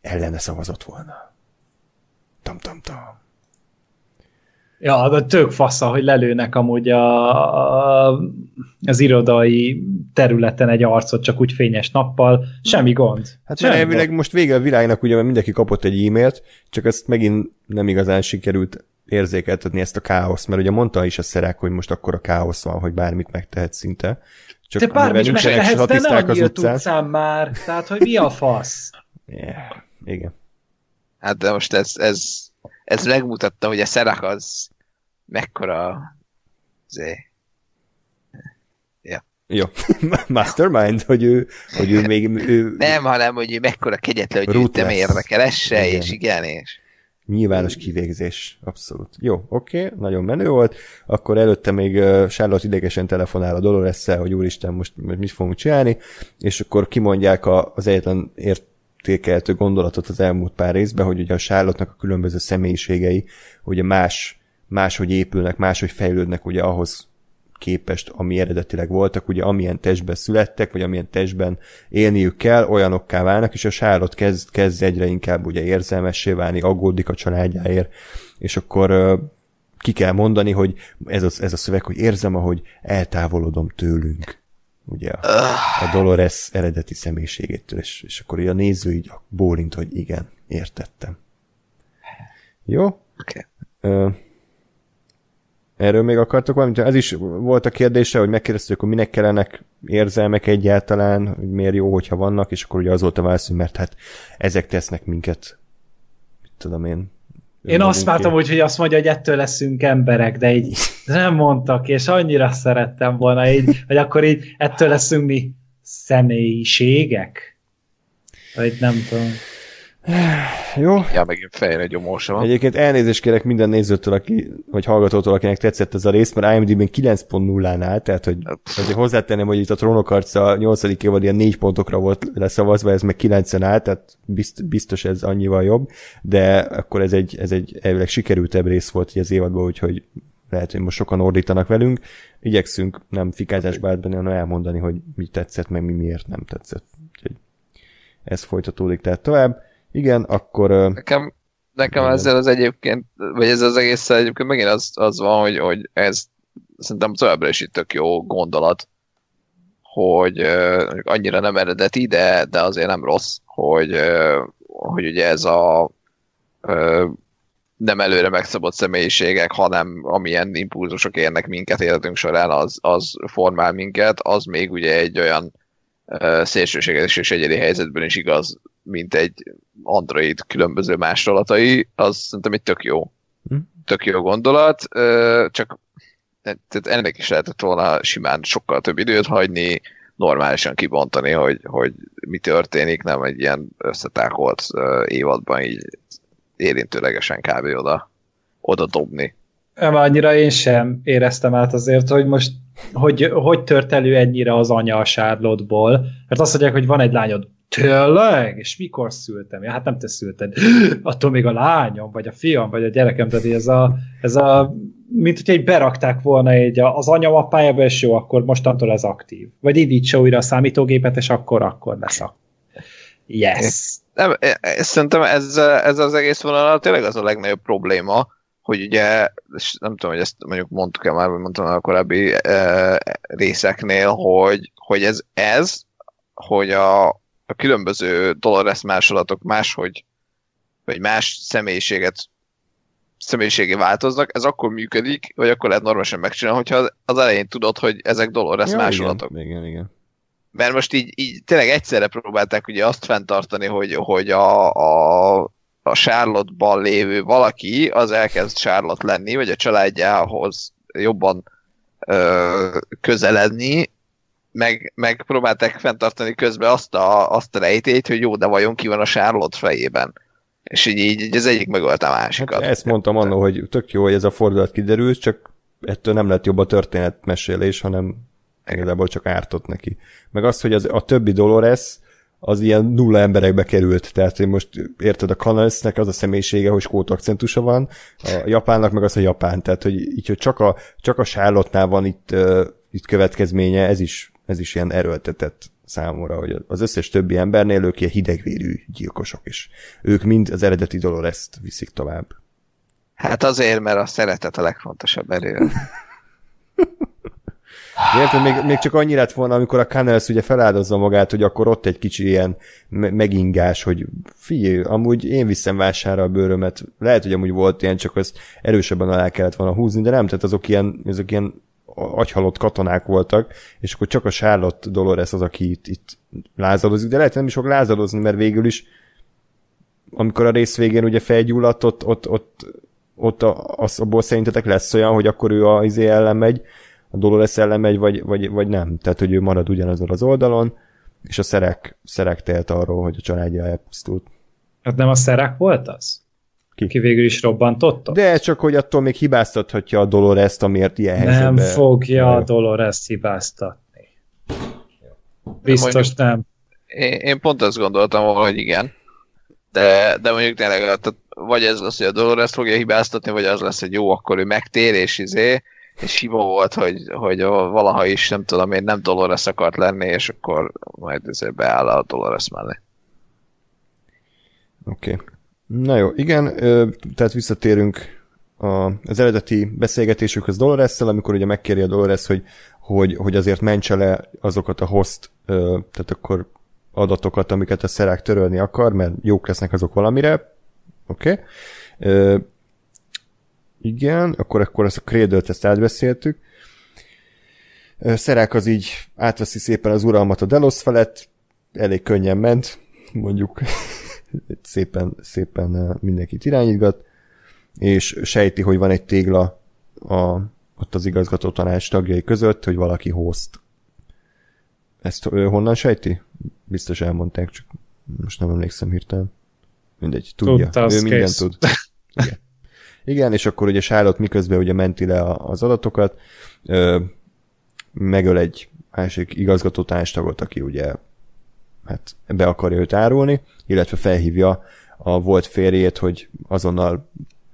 ellene szavazott volna. Tam-tam-tam. Ja, de tök fasza, hogy lelőnek amúgy a, a, az irodai területen egy arcot csak úgy fényes nappal, semmi gond. Hát semmi elvileg most vége a világnak, ugye, mert mindenki kapott egy e-mailt, csak ezt megint nem igazán sikerült érzékeltetni ezt a káoszt, mert ugye mondta is a szerek, hogy most akkor a káosz van, hogy bármit megtehet szinte. Csak te bármit megtehetsz, de nem az utcán. már, tehát hogy mi a fasz? *laughs* Yeah, igen. Hát de most ez, ez ez megmutatta, hogy a Szerak az mekkora zé. Ja. Jó. *laughs* Mastermind, hogy ő, hogy ő még... Ő, nem, hanem, hogy ő mekkora kegyetlen, hogy őt nem érdekel, ez se, igen. és igen, és... Nyilvános kivégzés, abszolút. Jó, oké, okay, nagyon menő volt. Akkor előtte még Charlotte idegesen telefonál a dolores hogy úristen, most, mit fogunk csinálni, és akkor kimondják az egyetlen ért, értékeltő gondolatot az elmúlt pár részben, hogy ugye a charlotte a különböző személyiségei ugye más, máshogy épülnek, máshogy fejlődnek ugye ahhoz képest, ami eredetileg voltak, ugye amilyen testben születtek, vagy amilyen testben élniük kell, olyanokká válnak, és a Charlotte kezd, kezd egyre inkább ugye érzelmessé válni, aggódik a családjáért, és akkor ki kell mondani, hogy ez a, ez a szöveg, hogy érzem, ahogy eltávolodom tőlünk ugye a, a Dolores eredeti személyiségétől, és, és akkor a néző így bólint, hogy igen, értettem. Jó? Okay. Erről még akartok valamit? Ez is volt a kérdése, hogy megkérdeztük, hogy minek kellenek érzelmek egyáltalán, hogy miért jó, hogyha vannak, és akkor ugye az volt a válasz, mert hát ezek tesznek minket, mit tudom én, én azt vártam, hogy, hogy azt mondja, hogy ettől leszünk emberek, de így *laughs* nem mondtak, és annyira szerettem volna így, hogy akkor így ettől leszünk mi személyiségek? Vagy nem tudom. Jó. Ja, megint fejre gyomósa van. Egyébként elnézést kérek minden nézőtől, aki, vagy hallgatótól, akinek tetszett ez a rész, mert IMDb-ben 9.0-án áll, tehát hogy azért hozzátenném, hogy itt a trónok a 8. évad ilyen 4 pontokra volt leszavazva, ez meg 9-en áll, tehát bizt, biztos ez annyival jobb, de akkor ez egy, ez egy elvileg sikerültebb rész volt így az évadban, úgyhogy lehet, hogy most sokan ordítanak velünk. Igyekszünk nem fikázásba átbenni, hanem elmondani, hogy mi tetszett, meg mi miért nem tetszett. Úgyhogy ez folytatódik tehát tovább. Igen, akkor... Nekem, nekem ezzel az egyébként, vagy ez az egész egyébként megint az, az van, hogy, hogy ez szerintem továbbra is itt tök jó gondolat, hogy uh, annyira nem eredeti, de, de azért nem rossz, hogy, uh, hogy ugye ez a uh, nem előre megszabott személyiségek, hanem amilyen impulzusok érnek minket életünk során, az, az formál minket, az még ugye egy olyan uh, szélsőséges és egyedi helyzetben is igaz, mint egy Android különböző másolatai, az szerintem egy tök jó, hm? tök jó gondolat, csak tehát ennek is lehetett volna simán sokkal több időt hagyni, normálisan kibontani, hogy, hogy mi történik, nem egy ilyen összetákolt évadban így érintőlegesen kb. oda, oda dobni. Nem, annyira én sem éreztem át azért, hogy most hogy, hogy tört elő ennyire az anya a Charlotte-ból, mert azt mondják, hogy van egy lányod, Tényleg? És mikor szültem? Ja, hát nem te szülted. *gasps* Attól még a lányom, vagy a fiam, vagy a gyerekem, tehát ez a, ez a mint hogy egy berakták volna egy az anyamapájába, és jó, akkor mostantól ez aktív. Vagy indítsa újra a számítógépet, és akkor, akkor lesz a... Yes. Nem, szerintem ez, ez az egész vonal tényleg az a legnagyobb probléma, hogy ugye, és nem tudom, hogy ezt mondjuk mondtuk-e már, vagy mondtam a korábbi e, részeknél, hogy, hogy ez, ez, hogy a, a különböző Dolores másolatok máshogy, vagy más személyiséget személyiségé változnak, ez akkor működik, vagy akkor lehet normálisan megcsinálni, hogyha az elején tudod, hogy ezek Dolores ja, másolatok. Igen, igen, igen. Mert most így, így tényleg egyszerre próbálták ugye azt fenntartani, hogy, hogy a, a, a Charlotte-ban lévő valaki az elkezd Charlotte lenni, vagy a családjához jobban ö, közeledni, meg, meg próbálták fenntartani közben azt a, azt a rejtélyt, hogy jó, de vajon ki van a Charlotte fejében. És így, így, így az egyik megölte a másikat. Hát ezt mondtam annól, hogy tök jó, hogy ez a fordulat kiderült, csak ettől nem lett jobb a történetmesélés, hanem igazából csak ártott neki. Meg az, hogy az, a többi Dolores az ilyen nulla emberekbe került. Tehát hogy most érted, a Canalsnek az a személyisége, hogy skót akcentusa van, a japánnak meg az a japán. Tehát, hogy így, hogy csak a, csak a Charlotte-nál van itt, uh, itt következménye, ez is ez is ilyen erőltetett számomra, hogy az összes többi embernél ők ilyen hidegvérű gyilkosok is. Ők mind az eredeti Dolores-t viszik tovább. Hát azért, mert a szeretet a legfontosabb erő. *laughs* Érted, még, még csak annyi lett volna, amikor a Canels ugye feláldozza magát, hogy akkor ott egy kicsi ilyen megingás, hogy figyelj, amúgy én viszem vására a bőrömet. Lehet, hogy amúgy volt ilyen, csak az erősebben alá kellett volna húzni, de nem, tehát azok ilyen, azok ilyen agyhalott katonák voltak, és akkor csak a Charlotte Dolores az, aki itt, itt lázadozik, de lehet, nem is fog lázadozni, mert végül is amikor a rész végén ugye felgyulladt, ott, ott, ott, ott a, az, abból szerintetek lesz olyan, hogy akkor ő a izé ellen megy, a Dolores ellen megy, vagy, vagy, vagy nem. Tehát, hogy ő marad ugyanazon az oldalon, és a szerek, szerek telt arról, hogy a családja elpusztult. Hát nem a szerek volt az? Ki? Ki végül is robbantotta? De csak, hogy attól még hibáztathatja a Dolores-t, amiért ilyen Nem helyzetben... fogja a Dolores hibáztatni. Biztos mondjuk, nem. Én, én pont azt gondoltam hogy igen. De, de mondjuk tényleg, tehát vagy ez lesz, hogy a Dolores fogja hibáztatni, vagy az lesz, hogy jó, akkor ő megtér, és izé, és hiba volt, hogy, hogy valaha is, nem tudom én, nem Dolores akart lenni, és akkor majd ezért beáll a Dolores mellé. Oké. Okay. Na jó, igen, tehát visszatérünk az eredeti beszélgetésükhöz dolores amikor ugye megkéri a Dolores, hogy, hogy, hogy azért mentse le azokat a host, tehát akkor adatokat, amiket a szerák törölni akar, mert jók lesznek azok valamire. Oké. Okay. Igen, akkor, akkor ezt a cradle ezt átbeszéltük. Szerák az így átveszi szépen az uralmat a Delos felett, elég könnyen ment, mondjuk szépen, szépen mindenkit irányítgat, és sejti, hogy van egy tégla a, ott az igazgató tanács tagjai között, hogy valaki host. Ezt honnan sejti? Biztos elmondták, csak most nem emlékszem hirtelen. mindegy, tudja. Tudta, ő mindent tud. Igen. Igen, és akkor ugye Charlotte miközben ugye menti le az adatokat, ö, megöl egy másik igazgatótárstagot, aki ugye hát be akarja őt árulni, illetve felhívja a volt férjét, hogy azonnal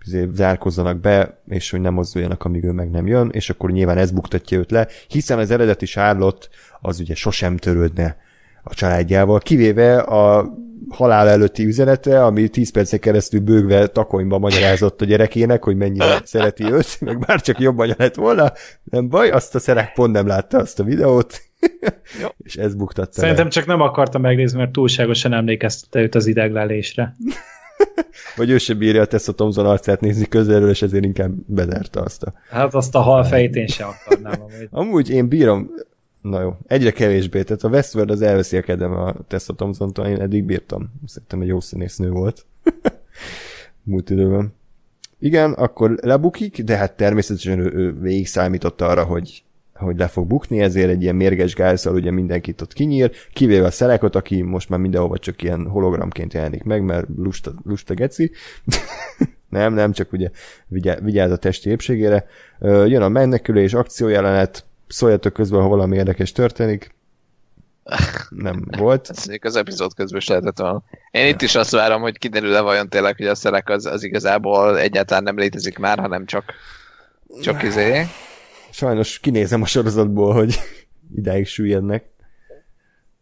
izé zárkozzanak be, és hogy nem mozduljanak, amíg ő meg nem jön, és akkor nyilván ez buktatja őt le, hiszen az eredeti Charlotte az ugye sosem törődne a családjával, kivéve a halál előtti üzenete, ami 10 percen keresztül bőgve takonyba magyarázott a gyerekének, hogy mennyire szereti őt, meg bár csak jobb anya lett volna, nem baj, azt a szerek pont nem látta azt a videót, *laughs* Jó. és ez buktatta Szerintem le. csak nem akarta megnézni, mert túlságosan emlékeztette őt az ideglelésre. *laughs* Vagy ő sem bírja a Tessa Thompson arcát nézni közelről, és ezért inkább bezárta azt a... Hát azt a halfejét én sem akarnám. Amúgy. Amúgy én bírom, na jó, egyre kevésbé, tehát a Westworld az elveszi a kedvem a Tessa Thompson-tól, én eddig bírtam. Szerintem egy jó színésznő volt. *laughs* Múlt időben. Igen, akkor lebukik, de hát természetesen ő, ő végig számította arra, hogy, hogy le fog bukni, ezért egy ilyen mérges gázszal ugye mindenkit ott kinyír, kivéve a szelekot, aki most már mindenhova csak ilyen hologramként jelenik meg, mert lusta, lusta geci. *laughs* nem, nem, csak ugye vigyá, vigyáz a testi épségére. Jön a menekülés, akciójelenet, szóljatok közben, ha valami érdekes történik. Nem volt. *laughs* Ez mondjuk az epizód közben is lehetett volna. Én itt is azt várom, hogy kiderül-e vajon tényleg, hogy a szerek az, az igazából egyáltalán nem létezik már, hanem csak, csak izé. Sajnos kinézem a sorozatból, hogy *laughs* idáig süllyednek.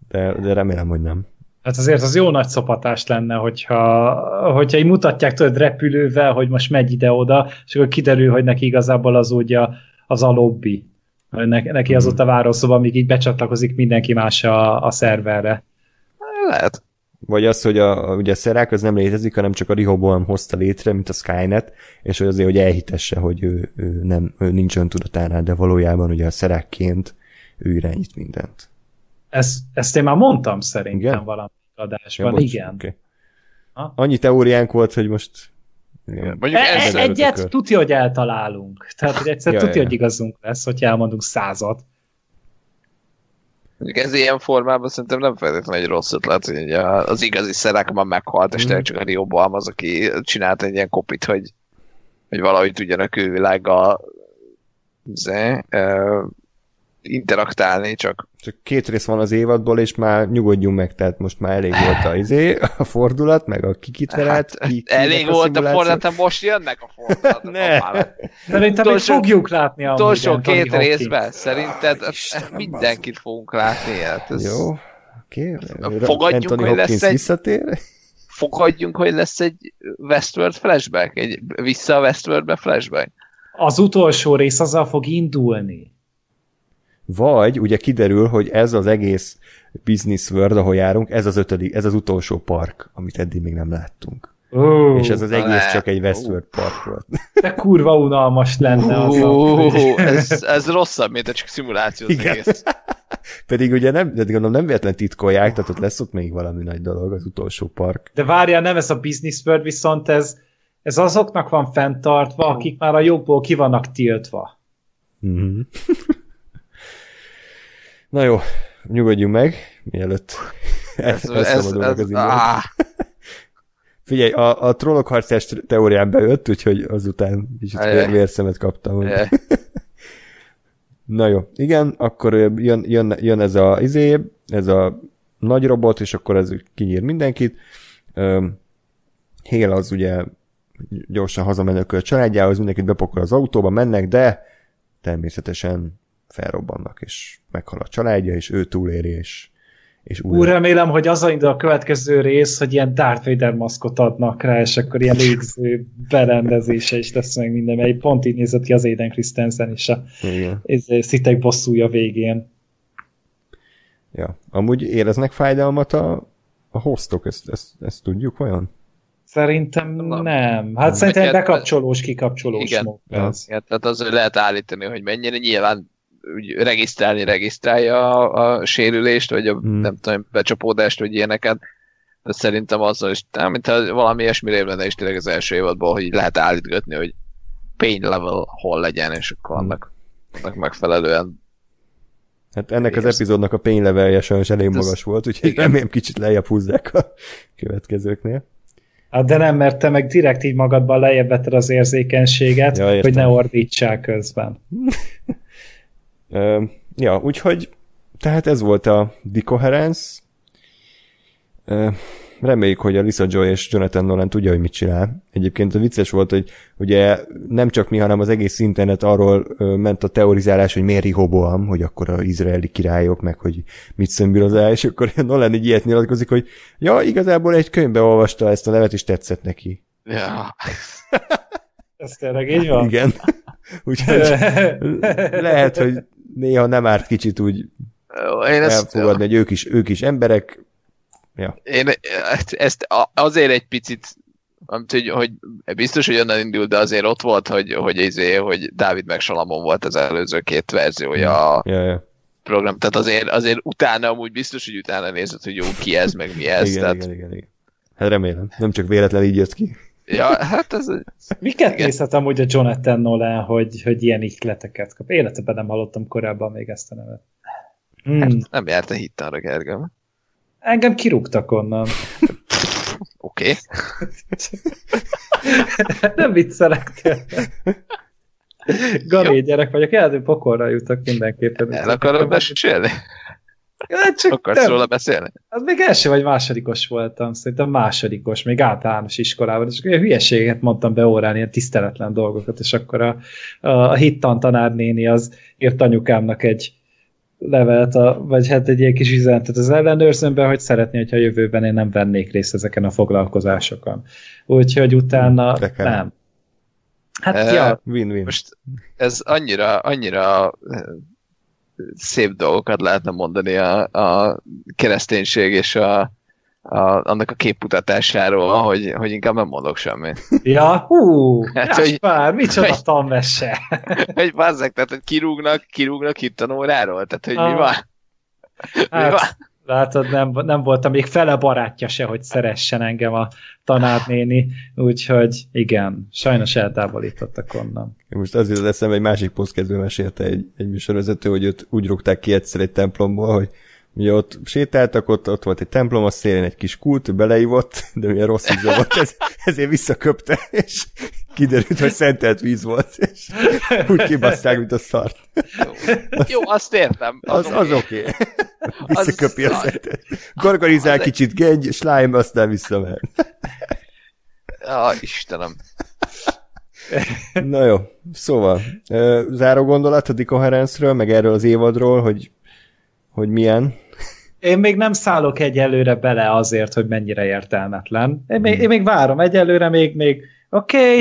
De, de remélem, hogy nem. Hát azért az jó nagy szopatás lenne, hogyha, hogyha így mutatják tudod repülővel, hogy most megy ide-oda, és akkor kiderül, hogy neki igazából az ugye az a lobby. Ne- Neki az ott a várószoba, amíg így becsatlakozik mindenki más a, a szerverre. Lehet. Vagy az, hogy a, a- ugye a szerák az nem létezik, hanem csak a Rehoboam hozta létre, mint a Skynet, és hogy azért, hogy elhitesse, hogy ő, ő, nem, ő nincs öntudatánál, de valójában ugye a szerákként ő irányít mindent. Ezt, ezt én már mondtam szerintem Igen? valami adásban. bocs, igen. Okay. Ha? Annyi teóriánk volt, hogy most igen. Mondjuk E- ez, e- egy- egyet tudja, hogy eltalálunk. Tehát, hogy egyszer Ja, tudja, ja. hogy igazunk lesz, hogyha elmondunk százat. Mondjuk ez ilyen formában szerintem nem feltétlenül egy rossz ötlet, hogy az igazi szerek már meghalt, és tényleg csak a Rio Balm az, aki csinált egy ilyen kopit, hogy, hogy valahogy tudjon a külvilággal ö, interaktálni, csak Csak két rész van az évadból, és már nyugodjunk meg, tehát most már elég volt a, izé, a fordulat, meg a kikitverált. hát, ki, elég kinek volt a fordulat, hát most jönnek a fordulatok. *laughs* Ne. Szerintem még fogjuk látni a Utolsó két részben szerinted Istenem, mindenkit fogunk látni. Hát ez Jó, oké. Fogadjunk, Anthony hogy lesz egy- visszatér. Fogadjunk, hogy lesz egy Westworld flashback? Egy vissza a Westworldbe flashback? Az utolsó rész azzal fog indulni. Vagy ugye kiderül, hogy ez az egész Business World, ahol járunk, ez az ötödik, ez az utolsó park, amit eddig még nem láttunk. Ó, És ez az egész ne. csak egy Westworld park volt. de kurva unalmas lenne az a... Ó, ez, ez rosszabb, mint a csak szimuláció az Igen. egész. *laughs* Pedig ugye nem, de gondolom nem véletlen titkolják, tehát ott lesz ott még valami nagy dolog, az utolsó park. De várjál, nem ez a Business World, viszont ez, ez azoknak van fenntartva, akik már a jogból ki vannak tiltva. Mm-hmm. *laughs* Na jó, nyugodjunk meg, mielőtt Ez, ez, ez, áh, *laughs* Figyelj, a, a trollok harcás teórián bejött, úgyhogy azután kicsit Ajaj. vér, vérszemet kaptam. eh, *laughs* Na jó, igen, akkor jön, jön, jön ez a izé, ez a nagy robot, és akkor ez kinyír mindenkit. Hél az ugye gyorsan hazamennek a családjához, mindenkit bepakol az autóba, mennek, de természetesen felrobbannak, és meghal a családja, és ő túléri, és, és újra. Úr, remélem, hogy az a indul a következő rész, hogy ilyen Darth Vader maszkot adnak rá, és akkor ilyen légző berendezése is lesz meg minden, mert pont így nézett ki az Aiden Christensen is a szitek bosszúja végén. Ja. Amúgy éreznek fájdalmat a, a hostok, ezt, ezt, ezt tudjuk vajon? Szerintem Nem. nem. Hát szerintem Neked- bekapcsolós, kikapcsolós Igen. mód Ja. igen, tehát az, hogy lehet állítani, hogy mennyire nyilván úgy regisztrálni regisztrálja a, a sérülést, vagy a, Hmm. nem tudom, becsapódást, vagy ilyeneket. De szerintem azzal is, nem, mintha valami ilyesmi rév lenne is tényleg az első évadból, hogy lehet állítgatni, hogy pain level hol legyen, és akkor Hmm. annak, annak megfelelően Hát ennek az epizódnak a pain levelje sajnos elég Ez- magas volt, úgyhogy igen. remélem kicsit lejjebb húzzák a következőknél. Hát de nem, mert te meg direkt így magadban lejjebb vetted az érzékenységet, Ja, értem. hogy ne ordítsál közben. *laughs* Ö, ja, úgyhogy tehát ez volt a Decoherence. Ö, reméljük, hogy a Lisa Joy és Jonathan Nolan tudja, hogy mit csinál. Egyébként a vicces volt, hogy ugye nem csak mi, hanem az egész internet arról ö, ment a teorizálás, hogy miért Rehoboam, hogy akkor az izraeli királyok, meg hogy mit szömbirozál, és akkor *laughs* Nolan így ilyet nyilatkozik, hogy ja, igazából egy könyvbe olvasta ezt a nevet, és tetszett neki. Ja. Ez tényleg így van? Igen. *laughs* Úgyhogy lehet, hogy néha nem árt kicsit úgy Én ezt, elfogadni, hogy ők is, ők is emberek. Ja. én ezt azért egy picit amit, hogy, hogy biztos, hogy onnan indult, de azért ott volt, hogy, hogy, izé, hogy Dávid meg Salamon volt az előző két verziója a Ja, ja. program, tehát azért, azért utána amúgy biztos, hogy utána nézett, hogy jó, ki ez, meg mi ez. igen, tehát, igen, igen, igen. Hát remélem. Nem csak véletlen így jött ki. Ja, hát ez, Miket Igen. nézhet amúgy a Jonathan Nolan, hogy, hogy ilyen ihleteket kap? Életemben nem hallottam korábban még ezt a nevet. Hmm. nem járt a hittanra, Gergem. Engem kirúgtak onnan. Oké. *laughs* Nem viccelek tényleg. Gyerek vagyok, elő pokolra jutok mindenképpen. El akarod mesélni? Hát csak Akarsz nem. róla beszélni? Az még első vagy másodikos voltam, szerintem másodikos, még általános iskolában, és olyan hülyeséget mondtam be órán, ilyen tiszteletlen dolgokat, és akkor a, a, a hittan tanárnéni az írt anyukámnak egy levelet, a, vagy hát egy ilyen kis üzenetet az ellenőrzőmben, hogy szeretné, hogyha a jövőben én nem vennék részt ezeken a foglalkozásokon. Úgyhogy utána nem. Hát Eh, ja, Win-win. Most ez annyira, annyira szép dolgokat lehetne mondani a, a kereszténység és a, a, annak a képmutatásáról, hogy, hogy inkább nem mondok semmit. *laughs* ja, hú, Hát, hát, hogy- micsoda hogy- tanmesse. *laughs* Hogy bazzek, tehát hogy kirúgnak, kirúgnak hittanóráról? Tehát, hogy mi Ah. van? Mi van? Látod, nem, nem voltam még fele barátja se, hogy szeressen engem a tanárnéni, úgyhogy igen, sajnos eltávolítottak onnan. Most az jutott eszembe, egy másik posztkedvő mesélte egy, egy műsorvezető, hogy őt úgy rúgták ki egyszer egy templomból, hogy ugye ott sétáltak, ott, ott volt egy templom, a szélén egy kis kult, beleívott, de milyen rossz íze volt, ez, ezért visszaköpte, és kiderült, hogy szentelt víz volt, és úgy kibaszták, mint a szart. Jó, azt értem. Az, az oké. Okay. Visszaköpi a az- szentelt. Gargarizál az- kicsit gengy, slime, aztán visszamegy. Ja, Istenem. Na jó, szóval, záró gondolat a Decoherence-ről, meg erről az évadról, hogy, hogy milyen. Én még nem szállok egyelőre bele azért, hogy mennyire értelmetlen. Én még, én még várom, egyelőre még, még oké, okay,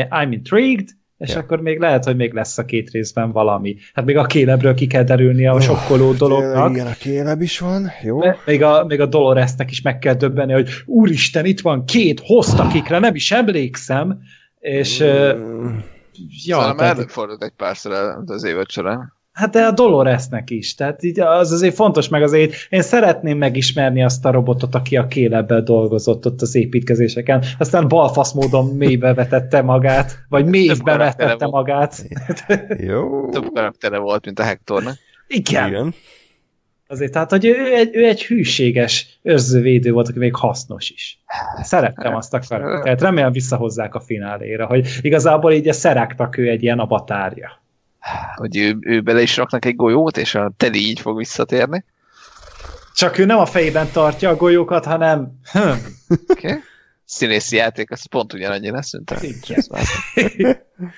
I, I'm intrigued, és Ja. yeah. akkor még lehet, hogy még lesz a két részben valami. Hát még a kélebről ki kell derülni a sokkoló dolognak. Igen, a kéleb is van, jó. De Még a, még a Doloresnek is meg kell döbbenni, hogy úristen, itt van két host, akikre nem is emlékszem, és Mm, ja, Szóval már tehát, előfordult egy párszor az évad során. Hát de a Doloresnek is, tehát így az azért fontos, meg azért én szeretném megismerni azt a robotot, aki a kélebbel dolgozott ott az építkezéseken, aztán balfasz módon mélybe vetette magát, vagy mélybe vetette magát. Jó. Több karaktere volt, mint a Hectornak. Igen. Igen. Azért, tehát, hogy ő egy, ő egy hűséges őrzővédő volt, aki még hasznos is. Szerettem azt a karaktert. Remélem visszahozzák a fináléra, hogy igazából így szerágtak ő egy ilyen avatárja. Hogy ő, ő bele is raknak egy golyót, és a Teddy így fog visszatérni. Csak ő nem a fejében tartja a golyókat, hanem hm, Oké? Okay? Színészi játék, az pont ugyanannyi lesz, mint a...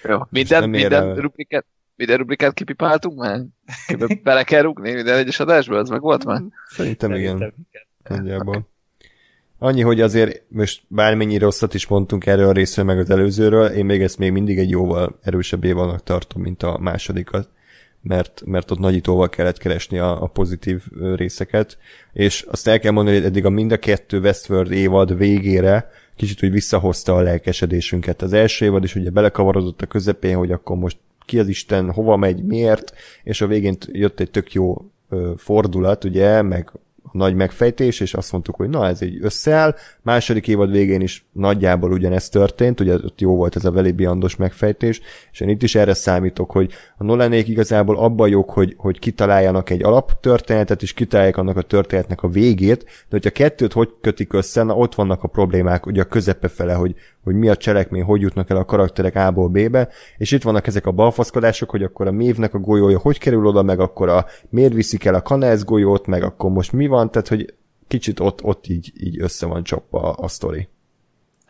*laughs* Jó, minden, minden rubrikát, minden rubrikát kipipáltunk már? Bele kell rúgni minden egyes adásba, ez meg volt már? Szerintem igen, nagyjából. Annyi, hogy azért most bármennyi rosszat is mondtunk erről a részről, meg az előzőről, én még ezt még mindig egy jóval erősebb évadnak tartom, mint a másodikat, mert, mert ott nagyítóval kellett keresni a, a pozitív részeket, és azt el kell mondani, hogy eddig a mind a kettő Westworld évad végére kicsit úgy visszahozta a lelkesedésünket. Az első évad is ugye belekavarodott a közepén, hogy akkor most ki az Isten, hova megy, miért, és a végén jött egy tök jó fordulat, ugye, meg nagy megfejtés, és azt mondtuk, hogy na, ez egy összeáll. Második évad végén is nagyjából ugyanezt történt, ugye ott jó volt ez a Veli Biandos megfejtés, és én itt is erre számítok, hogy a Nolanék igazából abban jók, hogy, hogy kitaláljanak egy alaptörténetet, és kitalálják annak a történetnek a végét, de hogyha kettőt hogy kötik össze, na ott vannak a problémák, ugye a közepe fele, hogy, hogy mi a cselekmény, hogy jutnak el a karakterek A-ból B-be, és itt vannak ezek a balfaszkodások, hogy akkor a mévnek a golyója hogy kerül oda, meg akkor a miért viszik el a kanesz golyót, meg akkor most mi van, tehát hogy kicsit ott, ott így, így össze van csapva a, a sztori.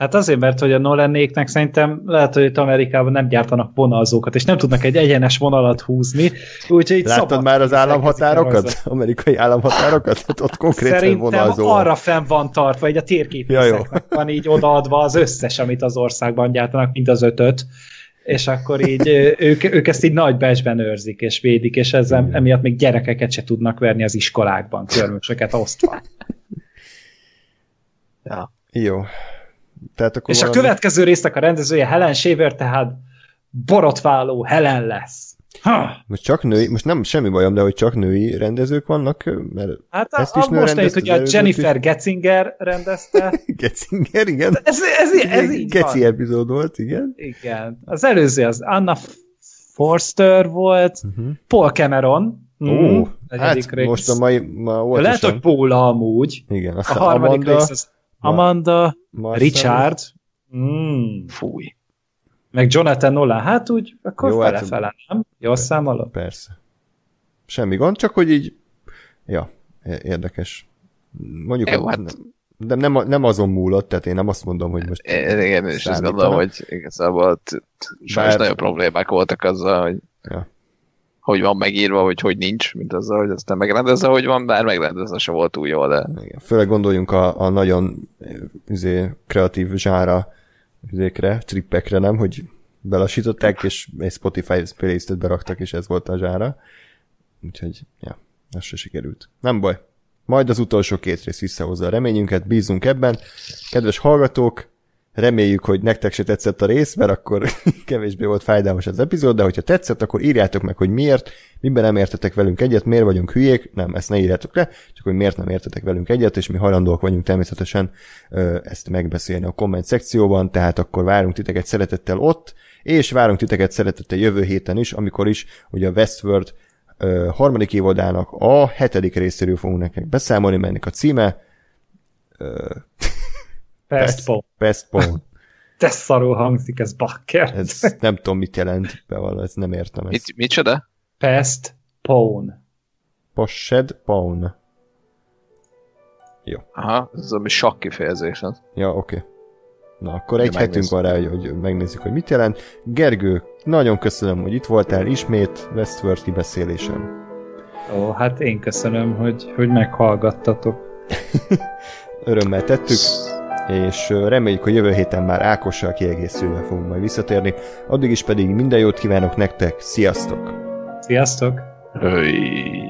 Hát azért, mert hogy a Nolannéknek szerintem lehet, hogy itt Amerikában nem gyártanak vonalzókat, és nem tudnak egy egyenes vonalat húzni. Úgyhogy Láttad már az államhatárokat? Amerikai államhatárokat? Hát ott konkrétan Szerintem vonalzó. arra fenn van tartva, egy a térképészeknek ja, van így odaadva az összes, amit az országban gyártanak, mint az ötöt és akkor így ők, ők ezt így nagy becsben őrzik és védik, és ezzel emiatt még gyerekeket se tudnak verni az iskolákban, körmösöket osztva. Ja. Jó. Tehát akkor és valami... a következő résznek a rendezője Helen Shaver, tehát borotváló Helen lesz. Ha. Most csak női, most nem semmi bajom, de hogy csak női rendezők vannak, mert hát ezt is a, nő most hogy a Jennifer is. Getzinger rendezte. *laughs* Getzinger, igen. Ez, ez, ez, ez így Geci van. epizód volt, igen. Igen. Az előző az Anna Forster volt, uh-huh. Paul Cameron, Ó, oh, hát rész. most a mai ma volt Lehet, hogy Paula amúgy. Igen, aztán a harmadik Amanda, rész az Amanda, Marcel. Richard, mm. fúj. Meg Jonathan Nolan, hát úgy, akkor Jó, fele, hát, fele, nem? Jól számolod? Persze. Semmi gond, csak hogy így, ja, érdekes. Mondjuk, Jó, hát... de nem, nem azon múlott, tehát én nem azt mondom, hogy most... Igen, és azt gondolom, hogy igazából sajnos nagyon problémák voltak azzal, hogy ja. Hogy van megírva, hogy hogy nincs, mint azzal, hogy aztán megrendezze, hogy van, bár megrendezze se volt túl jó, de... Igen. Főleg gondoljunk a, a nagyon izé, kreatív zsára üzékre, trippekre, nem, hogy belassították, és egy Spotify playlistet beraktak, és ez volt a zsára. Úgyhogy, ja, ez se sikerült. Nem baj. Majd az utolsó két rész visszahozza a reményünket, bízunk ebben. Kedves hallgatók, Reméljük, hogy nektek se tetszett a rész, mert akkor *laughs* kevésbé volt fájdalmas az epizód, de hogyha tetszett, akkor írjátok meg, hogy miért, miben nem értetek velünk egyet, miért vagyunk hülyék, nem, ezt ne írjátok le, csak hogy miért nem értetek velünk egyet, és mi hajlandóak vagyunk természetesen ezt megbeszélni a komment szekcióban, tehát akkor várunk titeket szeretettel ott, és várunk titeket szeretettel jövő héten is, amikor is ugye a Westworld ö, harmadik évadának a hetedik részéről fogunk nektek beszámolni, mennek a címe ö, Pestpone. Pestpone. Te szarul hangzik ez bakker. Ez nem tudom, mit jelent, bevallom, ezt nem értem. Ezt. Mit, micsoda? Pestpone. Poshed Pone. Jó. Aha, ez a sakk kifejezés. Ja, oké. Okay. Na, akkor egy hetünk van rá, hogy, hogy megnézzük, hogy mit jelent. Gergő, nagyon köszönöm, hogy itt voltál ismét Westworld kibeszélésem. Ó, hát én köszönöm, hogy, hogy meghallgattatok. *laughs* Örömmel tettük és reméljük, hogy jövő héten már Ákossal kiegészülve fogunk majd visszatérni. Addig is pedig minden jót kívánok nektek, sziasztok! Sziasztok! Hey.